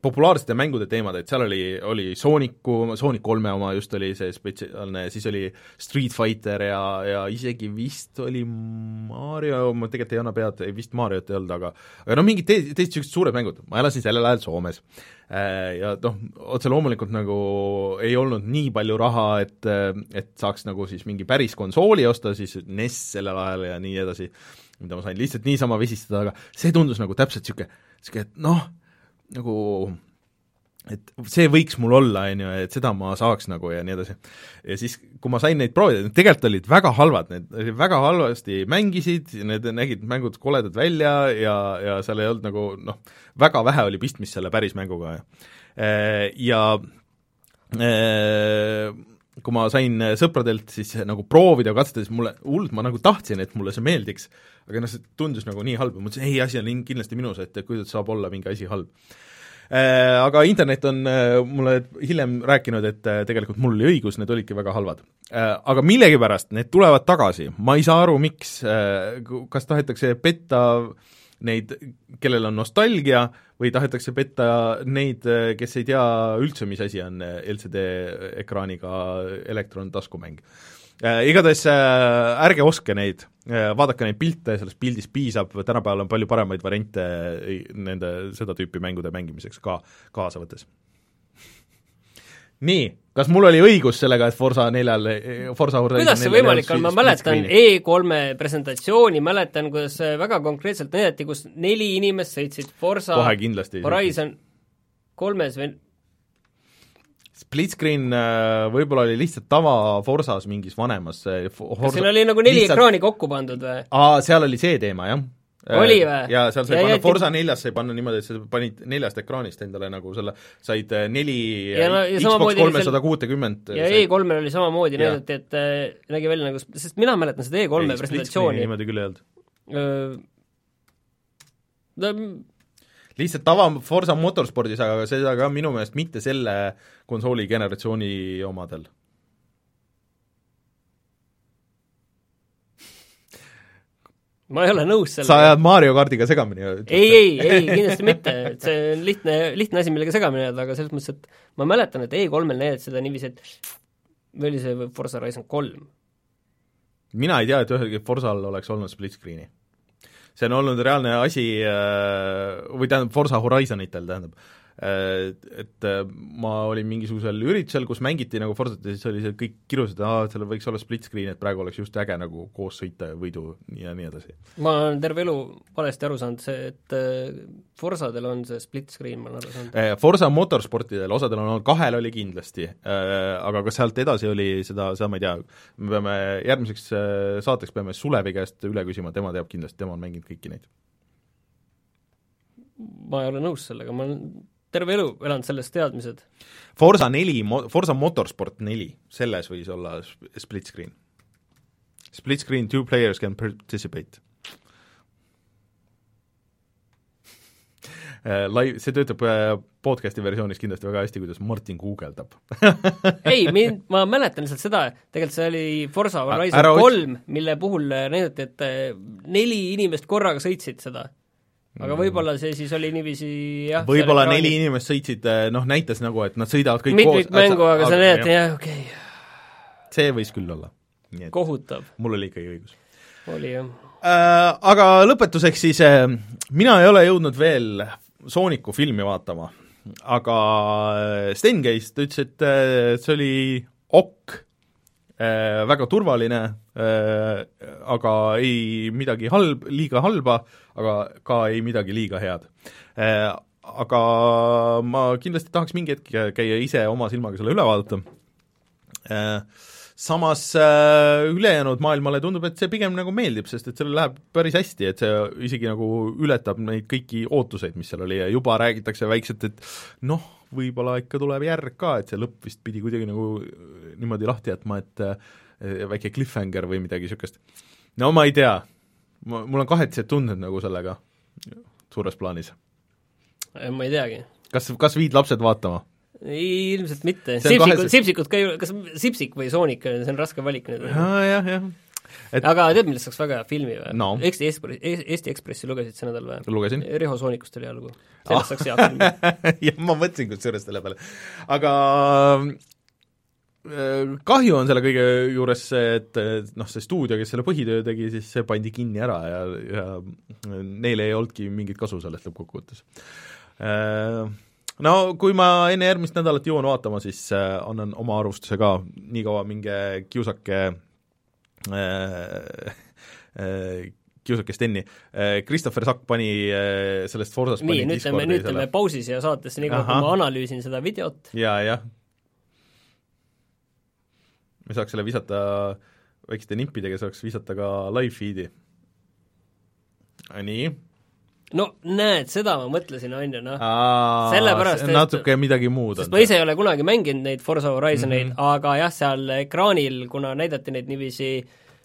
populaarsete mängude teemad, et seal oli, oli Sooniku, Sonic kolme oma just oli see spetsiaalne, siis oli Street Fighter ja, ja isegi vist oli Mario, ma tegelikult ei anna pead, vist Mariot ei olnud, aga aga noh, mingid teised, teised niisugused suured mängud, ma elasin sellel ajal Soomes. Äh, ja noh, otse loomulikult nagu ei olnud nii palju raha, et, et saaks nagu siis mingi päris konsooli osta, siis NES sellel ajal ja nii edasi, mida ma sain lihtsalt niisama visistada, aga see tundus nagu täpselt niisugune, niisugune, et noh, nagu et see võiks mul olla, on ju, et seda ma saaks nagu ja nii edasi. ja siis, kui ma sain neid proovida, tegelikult olid väga halvad, need väga halvasti mängisid, need nägid mängud koledad välja ja, ja seal ei olnud nagu noh, väga vähe oli pistmist selle päris mänguga äh, ja äh, kui ma sain sõpradelt siis nagu proovida katsetada, siis mulle, hullult ma nagu tahtsin, et mulle see meeldiks, aga noh, see tundus nagu nii halb ja mõtlesin, ei, asi on kindlasti minus, et kuidas saab olla mingi asi halb aga internet on äh, mulle hiljem rääkinud, et äh, tegelikult mul oli õigus, need olidki väga halvad. Aga millegipärast need tulevad tagasi, ma ei saa aru, miks, kas tahetakse petta neid, kellel on nostalgia, või tahetakse petta neid, kes ei tea üldse, mis asi on LCD ekraaniga elektron taskumäng äh,. Igatahes äh, ärge ostke neid. Äh,, vaadake neid pilte, sellest pildist piisab, tänapäeval on palju paremaid variante nende, seda tüüpi mängude mängimiseks ka kaasa võttes. Nii, kas mul oli õigus sellega, et Forsa neljal, Forsa kuidas see võimalik on, ma mäletan E3-e presentatsiooni, mäletan, kuidas väga konkreetselt näidati, kus neli inimest sõitsid Forsa kohe kindlasti Horizon kolmes või Split screen äh, võib-olla oli lihtsalt tava Forsas mingis vanemas Forsa... kas siin oli nagu neli lihtsalt... ekraani kokku pandud või? aa, seal oli see teema, jah oli või? jaa, seal sai ja, panna, Forsa neljas sai panna niimoodi, et sa panid neljast ekraanist endale nagu selle, said äh, neli ja no, ja Xbox kolmesada kuutekümmet ja E3-l oli samamoodi, näidati, et äh, nägi välja nagu, sest mina mäletan seda E3-e presentatsiooni. niimoodi küll ei olnud. no lihtsalt tava Forsa Motorspordis, aga seda ka minu meelest mitte selle konsooli generatsiooni omadel ma ei ole nõus sellega. sa ajad Mario kardiga segamini? ei, ei, ei kindlasti mitte, et see on lihtne, lihtne asi, millega segamini ajada, aga selles mõttes, et ma mäletan, et E3-l näidati seda niiviisi, et või oli see Forza Horizon kolm? mina ei tea, et ühelgi Forzal oleks olnud split screen'i. See on olnud reaalne asi, äh, või tähendab, Forza Horizonitel tähendab, et ma olin mingisugusel üritusel, kus mängiti nagu Forzat ja siis oli see, kõik kirusid, aa, et seal võiks olla split screen, et praegu oleks just äge nagu koos sõita ja võidu ja nii edasi. ma olen terve elu valesti aru saanud, see, et äh, Forzadel on see split screen, ma olen aru saanud. Äh, Forza motorsportidel, osadel on olnud, kahel oli kindlasti, äh, aga kas sealt edasi oli seda, seda ma ei tea, me peame järgmiseks saateks peame Sulevi käest üle küsima, tema teab kindlasti, tema on mänginud kõiki neid. ma ei ole nõus sellega, ma olen terve elu elanud selles teadmised. Forsa neli, Forsa Motorsport neli, selles võis olla split screen. Split screen, two players can participate äh, live, see töötab äh, podcast'i versioonis kindlasti väga hästi, kuidas Martin guugeldab ei, mind, ma mäletan lihtsalt seda, tegelikult see oli Forsa Horizon kolm, mille puhul näidati, et äh, neli inimest korraga sõitsid seda aga võib-olla see siis oli niiviisi jah võib-olla neli inimest sõitsid, eh, noh, näitas nagu, et nad sõidavad kõik Mitmik koos mängu, aga sa näed, jah, okei okay.. see võis küll olla. kohutav. mul oli ikkagi õigus. oli, jah äh,. Aga lõpetuseks siis äh,, mina ei ole jõudnud veel Sooniku filmi vaatama, aga äh, Sten käis, ta ütles, et äh, see oli ok äh,, väga turvaline äh,, aga ei midagi halb, liiga halba, aga ka ei midagi liiga head äh,. Aga ma kindlasti tahaks mingi hetk käia ise oma silmaga selle üle vaadata äh, samas äh, ülejäänud maailmale tundub, et see pigem nagu meeldib, sest et sellel läheb päris hästi, et see isegi nagu ületab neid kõiki ootuseid, mis seal oli ja juba räägitakse väikselt, et noh, võib-olla ikka tuleb järg ka, et see lõpp vist pidi kuidagi nagu niimoodi lahti jätma, et äh, väike cliffhanger või midagi niisugust. no ma ei tea, ma, mul on kahetised tunded nagu sellega suures plaanis. ma ei teagi. kas, kas viid lapsed vaatama? ei, ilmselt mitte. Sipsikud, Sipsikud ka ju, kas Sipsik või Soonik, see on raske valik nüüd. jah, jah. Et... aga tead, millest saaks väga hea filmi või no.? Eesti Ekspressi, Eesti Ekspressi lugesid see nädal või? lugesin. Riho Soonikust oli algul. sellest ah. saaks hea film jah, ma mõtlesin kusjuures selle peale. aga Äh, kahju on selle kõige juures see, et noh, see stuudio, kes selle põhitöö tegi, siis see pandi kinni ära ja, ja neil ei olnudki mingit kasu sellest lõppkokkuvõttes. Äh, no kui ma enne järgmist nädalat jõuan vaatama, siis äh, annan oma arvustuse ka, niikaua minge kiusake kiusake Steni, Christopher Sakk pani sellest Forsast nii, nüüd teeme, nüüd teeme pausi siia saatesse, nii kaua kui ma analüüsin seda videot. ja, jah me saaks selle visata väikeste nippidega, saaks visata ka live feed'i. nii. No näed, seda ma mõtlesin, on ju, noh. sellepärast, et natuke midagi muud on. ma ise ei ole kunagi mänginud neid Forza Horizoneid mm, -hmm. aga jah, seal ekraanil, kuna näidati neid niiviisi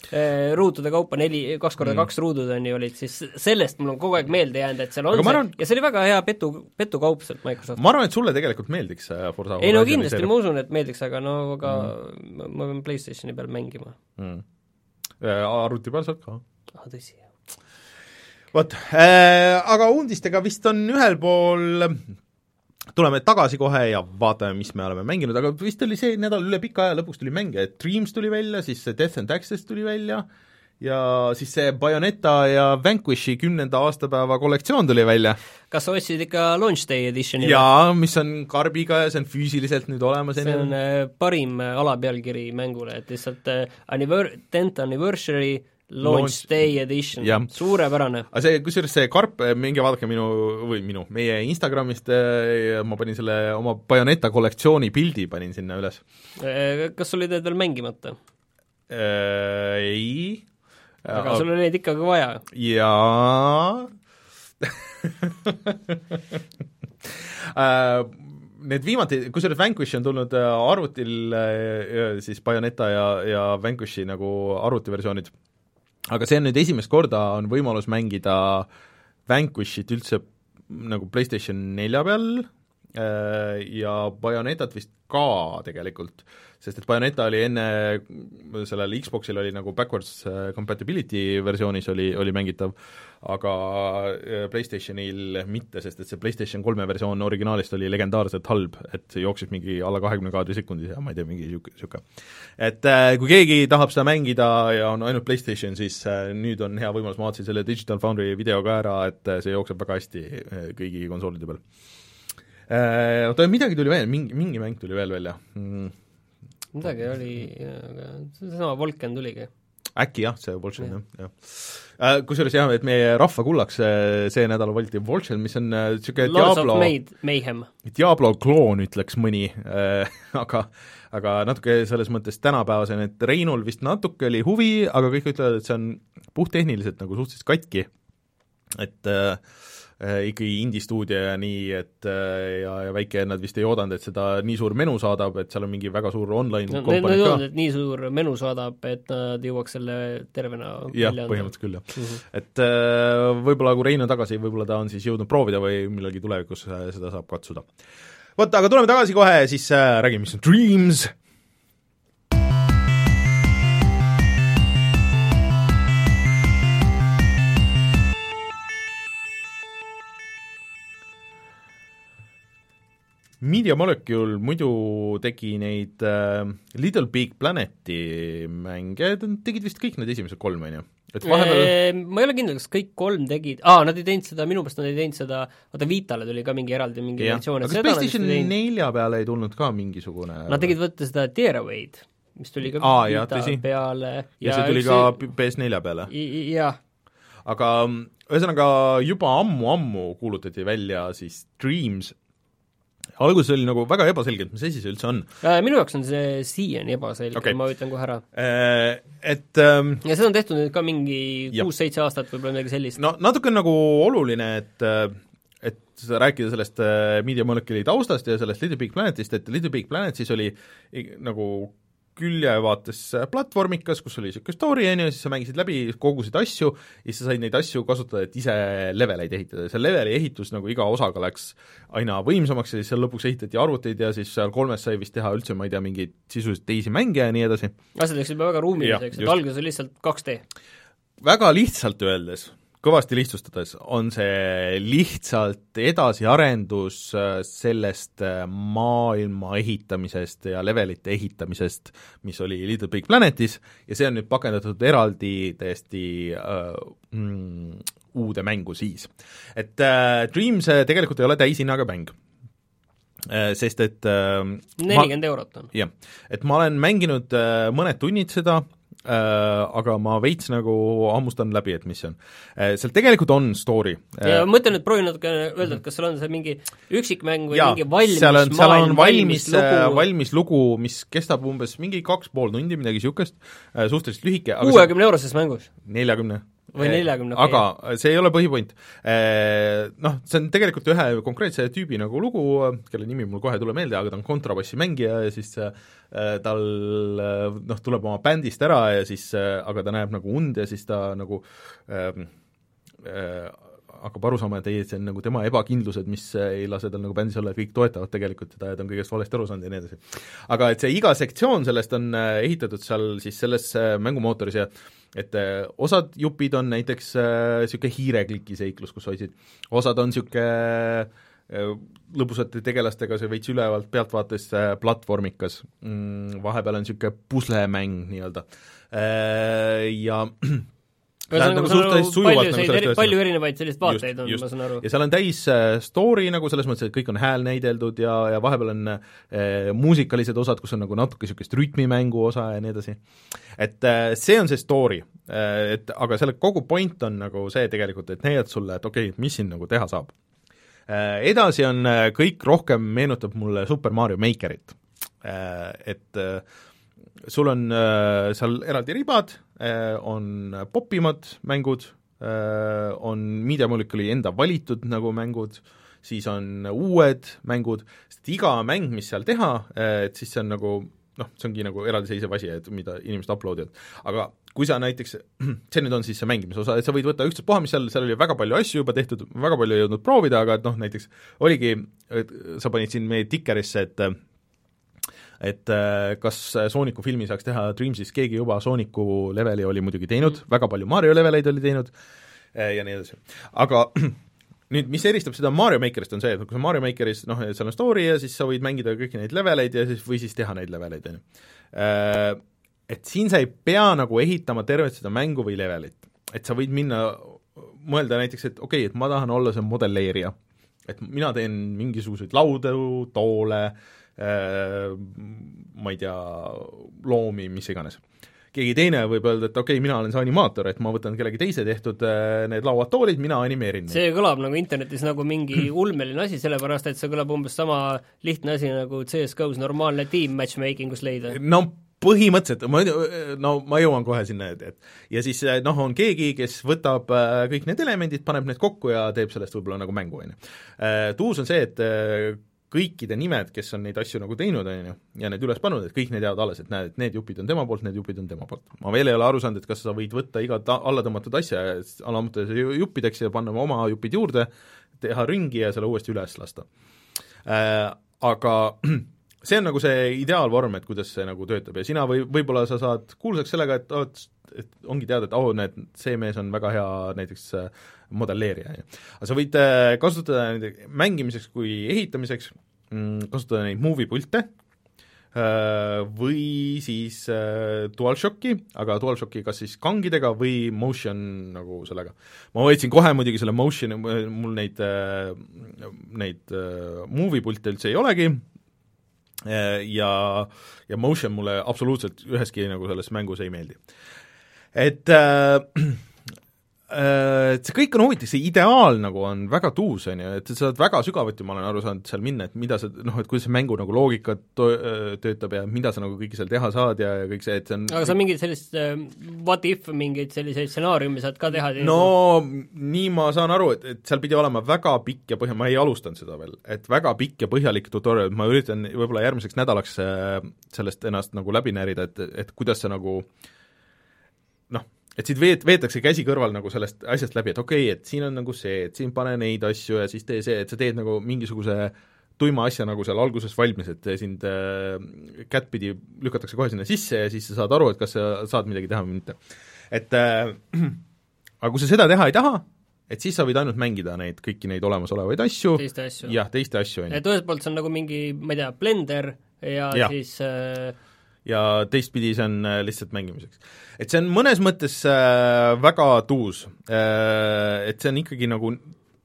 Äh, ruutude kaupa neli, kaks korda mm. kaks ruudud on ju, olid siis sellest mul on kogu aeg meelde jäänud, et seal on see arvan, ja see oli väga hea petu, petukaup sealt Microsofti. ma arvan, et sulle tegelikult meeldiks äh, Forza ei no kindlasti, ma usun, et meeldiks, aga no aga mm. ma pean PlayStationi peal mängima mm.. Arvuti peal saad ka. ah, tõsi, jah. Vot äh,, aga uudistega vist on ühel pool tuleme tagasi kohe ja vaatame, mis me oleme mänginud, aga vist oli see nädal üle pika aja lõpuks tuli mänge, et Dreams tuli välja, siis see Death and Taxes tuli välja ja siis see Bayoneta ja Vanquishi kümnenda aastapäeva kollektsioon tuli välja. kas sa ostsid ikka Launch Day Editioni? jaa, mis on karbiga ja see on füüsiliselt nüüd olemas. see on äh, parim äh, alapealkiri mängule, et lihtsalt äh, anniver-, tenth anniversary Launch, Day Edition, suurepärane. aga see, kusjuures see karp, minge vaadake minu, või minu, meie Instagramist, ma panin selle oma Bayoneta kollektsiooni pildi, panin sinna üles. Kas sul olid need veel mängimata? Ei. aga sul oli neid ikkagi vaja? jaa Need viimati, kusjuures Vanquish on tulnud arvutil siis Bayoneta ja, ja Vanquishi nagu arvutiversioonid aga see on nüüd esimest korda on võimalus mängida Vanquishit üldse nagu PlayStation nelja peal äh, ja Bayonetat vist ka tegelikult, sest et Bayoneta oli enne, sellel Xboxil oli nagu backwards äh, compatibility versioonis oli, oli mängitav, aga äh, PlayStationil mitte, sest et see PlayStation kolme versioon originaalist oli legendaarselt halb, et see jooksis mingi alla kahekümne kaadri sekundis ja ma ei tea, mingi niisugune, niisugune. et äh, kui keegi tahab seda mängida ja on ainult PlayStation, siis nüüd on hea võimalus, ma vaatasin selle Digital Foundry video ka ära, et see jookseb väga hästi kõigi konsoolide peal. Oota, midagi tuli veel, mingi, mingi mäng tuli veel välja. Mm.. Midagi oli, aga seesama Volken tuligi. äkki jah, see Volchen jah, jah. Äh, kusjuures jah, et meie rahva kullaks see nädal valiti Volchen, mis on niisugune äh, Diablo. Diablo kloon, ütleks mõni aga aga natuke selles mõttes tänapäevasene, et Reinul vist natuke oli huvi, aga kõik ütlevad, et see on puhttehniliselt nagu suhteliselt katki, et äh, Äh, ikkagi indie-stuudio ja nii, et äh, ja, ja väike, nad vist ei oodanud, et seda nii suur menu saadab, et seal on mingi väga suur online no, komponent ka. Nad ei oodanud, et nii suur menu saadab, et nad jõuaks selle tervena jah, põhimõtteliselt küll, jah mm. -hmm. et äh, võib-olla kui Rein on tagasi, võib-olla ta on siis jõudnud proovida või millalgi tulevikus seda saab katsuda. vot, aga tuleme tagasi kohe, siis räägime, mis on Dreams Media Molecule muidu tegi neid äh, Little Big Planeti mänge, tegid vist kõik need esimesed kolm, on ju? et vahepeal ma ei ole kindel, kas kõik kolm tegid, aa, nad ei teinud seda, minu meelest nad ei teinud seda, vaata Vitale tuli ka mingi eraldi mingi versioon, et kas PlayStation nelja peale ei tulnud ka mingisugune Nad tegid võtta seda Tearaway'd, mis tuli ka aa, Vita jah, peale ja, ja see tuli ka see... PS4 peale? jah. aga ühesõnaga juba ammu-ammu kuulutati välja siis Dreams alguses oli nagu väga ebaselge, et mis asi see üldse on. Äh, minu jaoks on see siiani ebaselge okay., ma ütlen kohe ära. Äh, et ähm, ja seda on tehtud nüüd ka mingi kuus-seitse aastat, võib-olla midagi sellist. no natuke nagu oluline, et äh, et rääkida sellest Media Molecule'i taustast ja sellest Little Big Planetist, et Little Big Planet siis oli nagu küljevaates platvormikas, kus oli niisugune story, on ju, siis sa mängisid läbi, kogusid asju ja siis sa said neid asju kasutada, et ise leveleid ehitada ja see leveli ehitus nagu iga osaga läks aina võimsamaks ja siis seal lõpuks ehitati arvuteid ja siis seal kolmes sai vist teha üldse, ma ei tea, mingeid sisuliselt teisi mänge ja nii edasi. asjad läksid väga ruumiliseks, et alguses oli lihtsalt 2D. väga lihtsalt öeldes kõvasti lihtsustades on see lihtsalt edasiarendus äh, sellest äh, maailma ehitamisest ja levelite ehitamisest, mis oli Little Big Planetis, ja see on nüüd pakendatud eraldi täiesti äh, mm, uude mängu siis. et äh, Dreams äh, tegelikult ei ole täishinnaga mäng äh,, sest et nelikümmend eurot on. jah, et ma olen mänginud mõned tunnid seda, Äh, aga ma veits nagu hammustan läbi, et mis see on. Äh, seal tegelikult on story. ja ma mõtlen, et proovi natuke öelda, et kas seal on see mingi üksikmäng või ja, mingi valmis seal on, seal on valmis, äh, valmis lugu, mis kestab umbes mingi kaks pool tundi, midagi niisugust, suhteliselt lühike. kuuekümne euroses mängus? neljakümne või neljakümne aga see ei ole põhipoint. Noh, see on tegelikult ühe konkreetse tüübi nagu lugu, kelle nimi mul kohe ei tule meelde, aga ta on kontrabassimängija ja siis tal noh, tuleb oma bändist ära ja siis, aga ta näeb nagu und ja siis ta nagu äh, äh, hakkab aru saama, et ei, et see on nagu tema ebakindlused, mis ei lase tal nagu bändis olla, et kõik toetavad tegelikult teda ja ta on kõigest valesti aru saanud ja nii edasi. aga et see iga sektsioon sellest on äh, ehitatud seal siis selles äh, mängumootoris ja et äh, osad jupid on näiteks niisugune hiirekliki seiklus, kus hoidsid, osad on niisugune lõbusate tegelastega, see veits ülevalt pealtvaates platvormikas. Mm,, vahepeal on niisugune puslemäng nii-öelda. Ja ühesõnaga, nagu suhteliselt sujuvalt nagu sellest eri, palju erinevaid selliseid vaateid on, ma saan aru. ja seal on täis äh, story nagu selles mõttes, et kõik on häälnäideldud ja, ja vahepeal on äh, muusikalised osad, kus on nagu natuke niisugust rütmimängu osa ja nii edasi. et äh, see on see story äh,, et aga selle kogu point on nagu see tegelikult, et näidata sulle, et okei okay,, mis siin nagu teha saab äh,. Edasi on äh, kõik rohkem meenutab mulle Super Mario Makerit äh,, et äh, sul on äh, seal eraldi ribad äh,, on popimad mängud äh,, on Media Molecule'i enda valitud nagu mängud, siis on uued mängud, sest iga mäng, mis seal teha äh,, et siis see on nagu noh, see ongi nagu eraldiseisev asi, et mida inimesed upload ivad, aga kui sa näiteks, see nüüd on siis see mängimise osa, et sa võid võtta ükstaspuha, mis seal, seal oli väga palju asju juba tehtud, väga palju ei jõudnud proovida, aga et noh, näiteks oligi, sa panid siin meie tikerisse, et et äh, kas Sooniku filmi saaks teha Dreamsis, keegi juba Sooniku leveli oli muidugi teinud, väga palju Mario leveleid oli teinud äh, ja nii edasi. aga nüüd, mis eristab seda Mario Makerist, on see, et kui sa Mario Makeris noh, seal on story ja siis sa võid mängida kõiki neid leveleid ja siis, või siis teha neid leveleid, on ju. Äh, et siin sa ei pea nagu ehitama tervet seda mängu või levelit. et sa võid minna, mõelda näiteks, et okei okay,, et ma tahan olla see modelleerija. et mina teen mingisuguseid laudu, toole Äh, ma ei tea, loomi, mis iganes. keegi teine võib öelda, et okei okay,, mina olen see animaator, et ma võtan kellegi teise tehtud äh, need lauad-toolid, mina animeerin neid. see kõlab nagu internetis nagu mingi ulmeline asi, sellepärast et see kõlab umbes sama lihtne asi nagu CS-GO-s normaalne tiim matchmaking us leida. no põhimõtteliselt, ma, no ma jõuan kohe sinna, et, et ja siis noh, on keegi, kes võtab äh, kõik need elemendid, paneb need kokku ja teeb sellest võib-olla nagu mängu, on ju. Tuus on see, et kõikide nimed, kes on neid asju nagu teinud, on ju, ja need üles pannud, et kõik need jäävad alles, et näed, et need jupid on tema poolt, need jupid on tema poolt. ma veel ei ole aru saanud, et kas sa võid võtta igat alla tõmmatud asja ja alamata juppideks ja panna oma jupid juurde, teha ringi ja selle uuesti üles lasta äh,. Aga see on nagu see ideaalvorm, et kuidas see nagu töötab ja sina või, võib-olla sa saad kuulsaks sellega, et oot, et ongi teada, et oh, näed, see mees on väga hea näiteks äh, modelleerija, on ju. aga sa võid äh, kasutada neid mängimiseks kui ehitamiseks, mm, kasutada neid movie pilte, äh, või siis DualShocki, aga DualShocki kas siis kangidega või motion nagu sellega. ma võtsin kohe muidugi selle motion'i, mul neid, neid movie pilte üldse ei olegi, ja, ja motion mulle absoluutselt üheski nagu selles mängus ei meeldi et äh, äh, et see kõik on huvitav, see ideaal nagu on väga tuus, on ju, et sa saad väga sügavuti, ma olen aru saanud, seal minna, et mida sa noh, et kuidas see mängu nagu loogika to-, äh, töötab ja mida sa nagu kõike seal teha saad ja, ja kõik see, et see on aga sa mingit sellist uh, what if mingeid selliseid stsenaariume saad ka teha? no nii ma saan aru, et, et seal pidi olema väga pikk ja põhja-, ma ei alustanud seda veel, et väga pikk ja põhjalik tutorial, ma üritan võib-olla järgmiseks nädalaks sellest ennast nagu läbi närida, et, et kuidas see nagu äh, et siit veet-, veetakse käsi kõrval nagu sellest asjast läbi, et okei okay,, et siin on nagu see, et siin pane neid asju ja siis tee see, et sa teed nagu mingisuguse tuima asja nagu seal alguses valmis, et sind äh, kättpidi lükatakse kohe sinna sisse ja siis sa saad aru, et kas sa saad midagi teha või mitte. et äh, aga kui sa seda teha ei taha, et siis sa võid ainult mängida neid, kõiki neid olemasolevaid asju, teiste asju. jah, teiste asju, et ühelt poolt see on nagu mingi, ma ei tea, Blender ja, ja. siis äh, ja teistpidi see on äh, lihtsalt mängimiseks. et see on mõnes mõttes äh, väga tuus äh,, et see on ikkagi nagu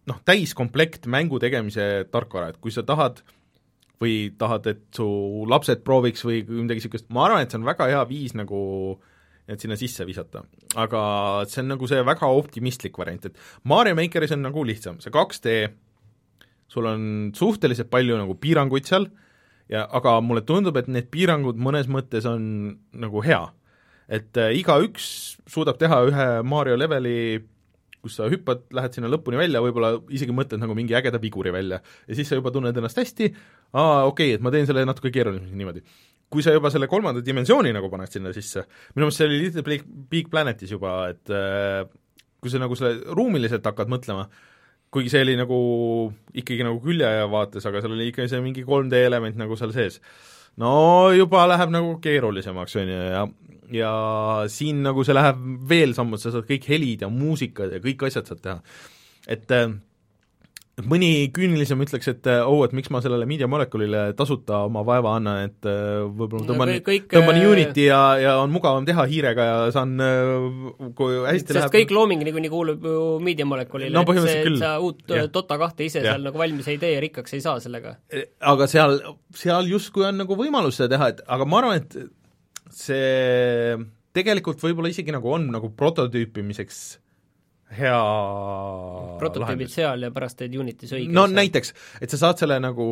noh, täiskomplekt mängu tegemise tarkvara, et kui sa tahad või tahad, et su lapsed prooviks või midagi niisugust, ma arvan, et see on väga hea viis nagu et sinna sisse visata. aga see on nagu see väga optimistlik variant, et Mario Makeris on nagu lihtsam, see 2D, sul on suhteliselt palju nagu piiranguid seal äh,, ja aga mulle tundub, et need piirangud mõnes mõttes on nagu hea. et äh, igaüks suudab teha ühe Mario leveli, kus sa hüppad, lähed sinna lõpuni välja, võib-olla isegi mõtled nagu mingi ägeda viguri välja ja siis sa juba tunned ennast hästi, aa okei okay,, et ma teen selle natuke keerulisemaks niimoodi. kui sa juba selle kolmanda dimensiooni nagu paned sinna sisse, minu meelest see oli Little Big Planetis juba, et äh, kui sa nagu selle ruumiliselt hakkad mõtlema, kuigi see oli nagu ikkagi nagu küljevaates, aga seal oli ikka see mingi 3D element nagu seal sees. no juba läheb nagu keerulisemaks, on ju, ja ja siin nagu see läheb veel sammud, sa saad kõik helid ja muusikad ja kõik asjad saad teha. et äh, mõni küünilisem ütleks, et oh, et miks ma sellele Media Molecule'ile tasuta oma vaeva annan, et äh, võib-olla tõmban no,, tõmban äh, Unity ja, ja on mugavam teha hiirega ja saan, äh, kui hästi sest läheb kõik looming niikuinii kuulub ju Media Molecule'ile no,, et see, küll. sa uut ja. Dota kahte ise ja. seal nagu valmis ei tee ja rikkaks ei saa sellega. aga seal, seal justkui on nagu võimalus seda teha, et aga ma arvan, et see tegelikult võib-olla isegi nagu on nagu prototüüpimiseks hea prototüübid seal ja pärast teed Unitis õige no asja. näiteks, et sa saad selle nagu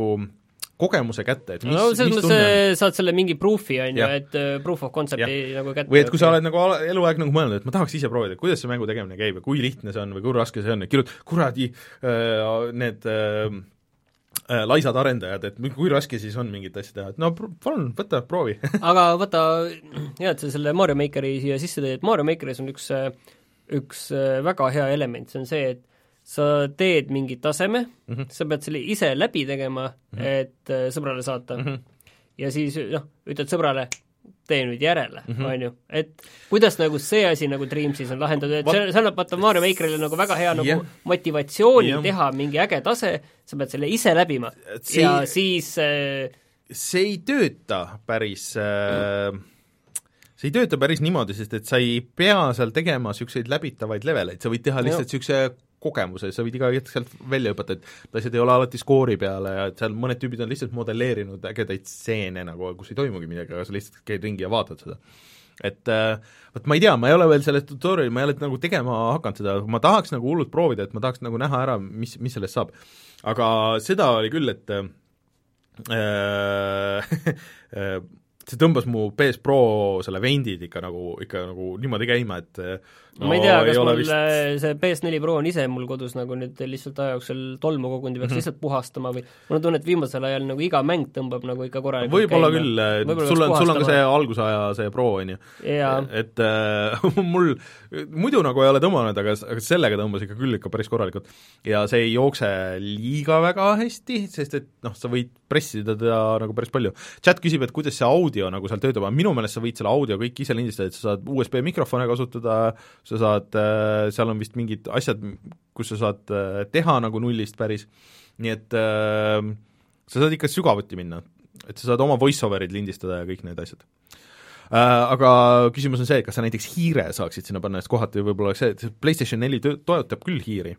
kogemuse kätte, et mis, no selles mõttes saad selle mingi proof'i, on ju, et uh, proof of concept'i nagu kätte või et kui sa oled nagu eluaeg nagu mõelnud, et ma tahaks ise proovida, kuidas see mängu tegemine käib ja kui lihtne see on või kui raske see on ja kirjut-, kuradi äh, need äh, laisad arendajad, et kui raske siis on mingit asja teha, et no palun, võta, proovi. Aga võta, hea, et sa selle Mario Makeri siia sisse tõid, et Mario Makeris on üks äh, üks äh, väga hea element, see on see, et sa teed mingi taseme mm, -hmm. sa pead selle ise läbi tegema mm, -hmm. et äh, sõbrale saata mm. -hmm. ja siis noh, ütled sõbrale, tee nüüd järele -hmm. on ju, et kuidas nagu see asi nagu Dreamsis on lahendatud, et see, see annab vaata Mario Makerile nagu väga hea nagu yeah. motivatsiooni yeah. teha mingi äge tase, sa pead selle ise läbima see, ja siis äh, see ei tööta päris äh, mm see ei tööta päris niimoodi, sest et sa ei pea seal tegema niisuguseid läbitavaid leveleid, sa võid teha lihtsalt niisuguse kogemuse, sa võid iga hetk sealt välja hüpata, et asjad ei ole alati skoori peale ja et seal mõned tüübid on lihtsalt modelleerinud ägedaid stseene nagu, kus ei toimugi midagi, aga sa lihtsalt käid ringi ja vaatad seda. et äh, vot ma ei tea, ma ei ole veel selles tutorial'i, ma ei ole nagu tegema hakanud seda, ma tahaks nagu hullult proovida, et ma tahaks nagu näha ära, mis, mis sellest saab. aga seda oli küll, et äh, äh, see tõmbas mu PS Pro selle vendid ikka nagu, ikka nagu niimoodi käima, et no, ma ei tea, kas mul vist... see PS4 Pro on ise mul kodus nagu nüüd lihtsalt aja jooksul tolmu kogunud ja peaks mm -hmm. lihtsalt puhastama või mul on tunne, et viimasel ajal nagu iga mäng tõmbab nagu ikka korralikult võib-olla küll, sul on, sul on ka see algusaja see Pro, on ju. et äh, mul muidu nagu ei ole tõmmanud, aga, aga sellega tõmbas ikka küll ikka päris korralikult. ja see ei jookse liiga väga hästi, sest et noh, sa võid pressida teda nagu päris palju. chat küsib, et kuidas see audio nagu seal töötab, aga minu meelest sa võid selle audio kõik ise lindistada, et sa saad USB mikrofone kasutada, sa saad, äh, seal on vist mingid asjad, kus sa saad äh, teha nagu nullist päris, nii et äh, sa saad ikka sügavuti minna, et sa saad oma voice-over'id lindistada ja kõik need asjad. Aga küsimus on see, et kas sa näiteks hiire saaksid sinna panna, sest kohati võib-olla see, see PlayStation neli toetab küll hiiri,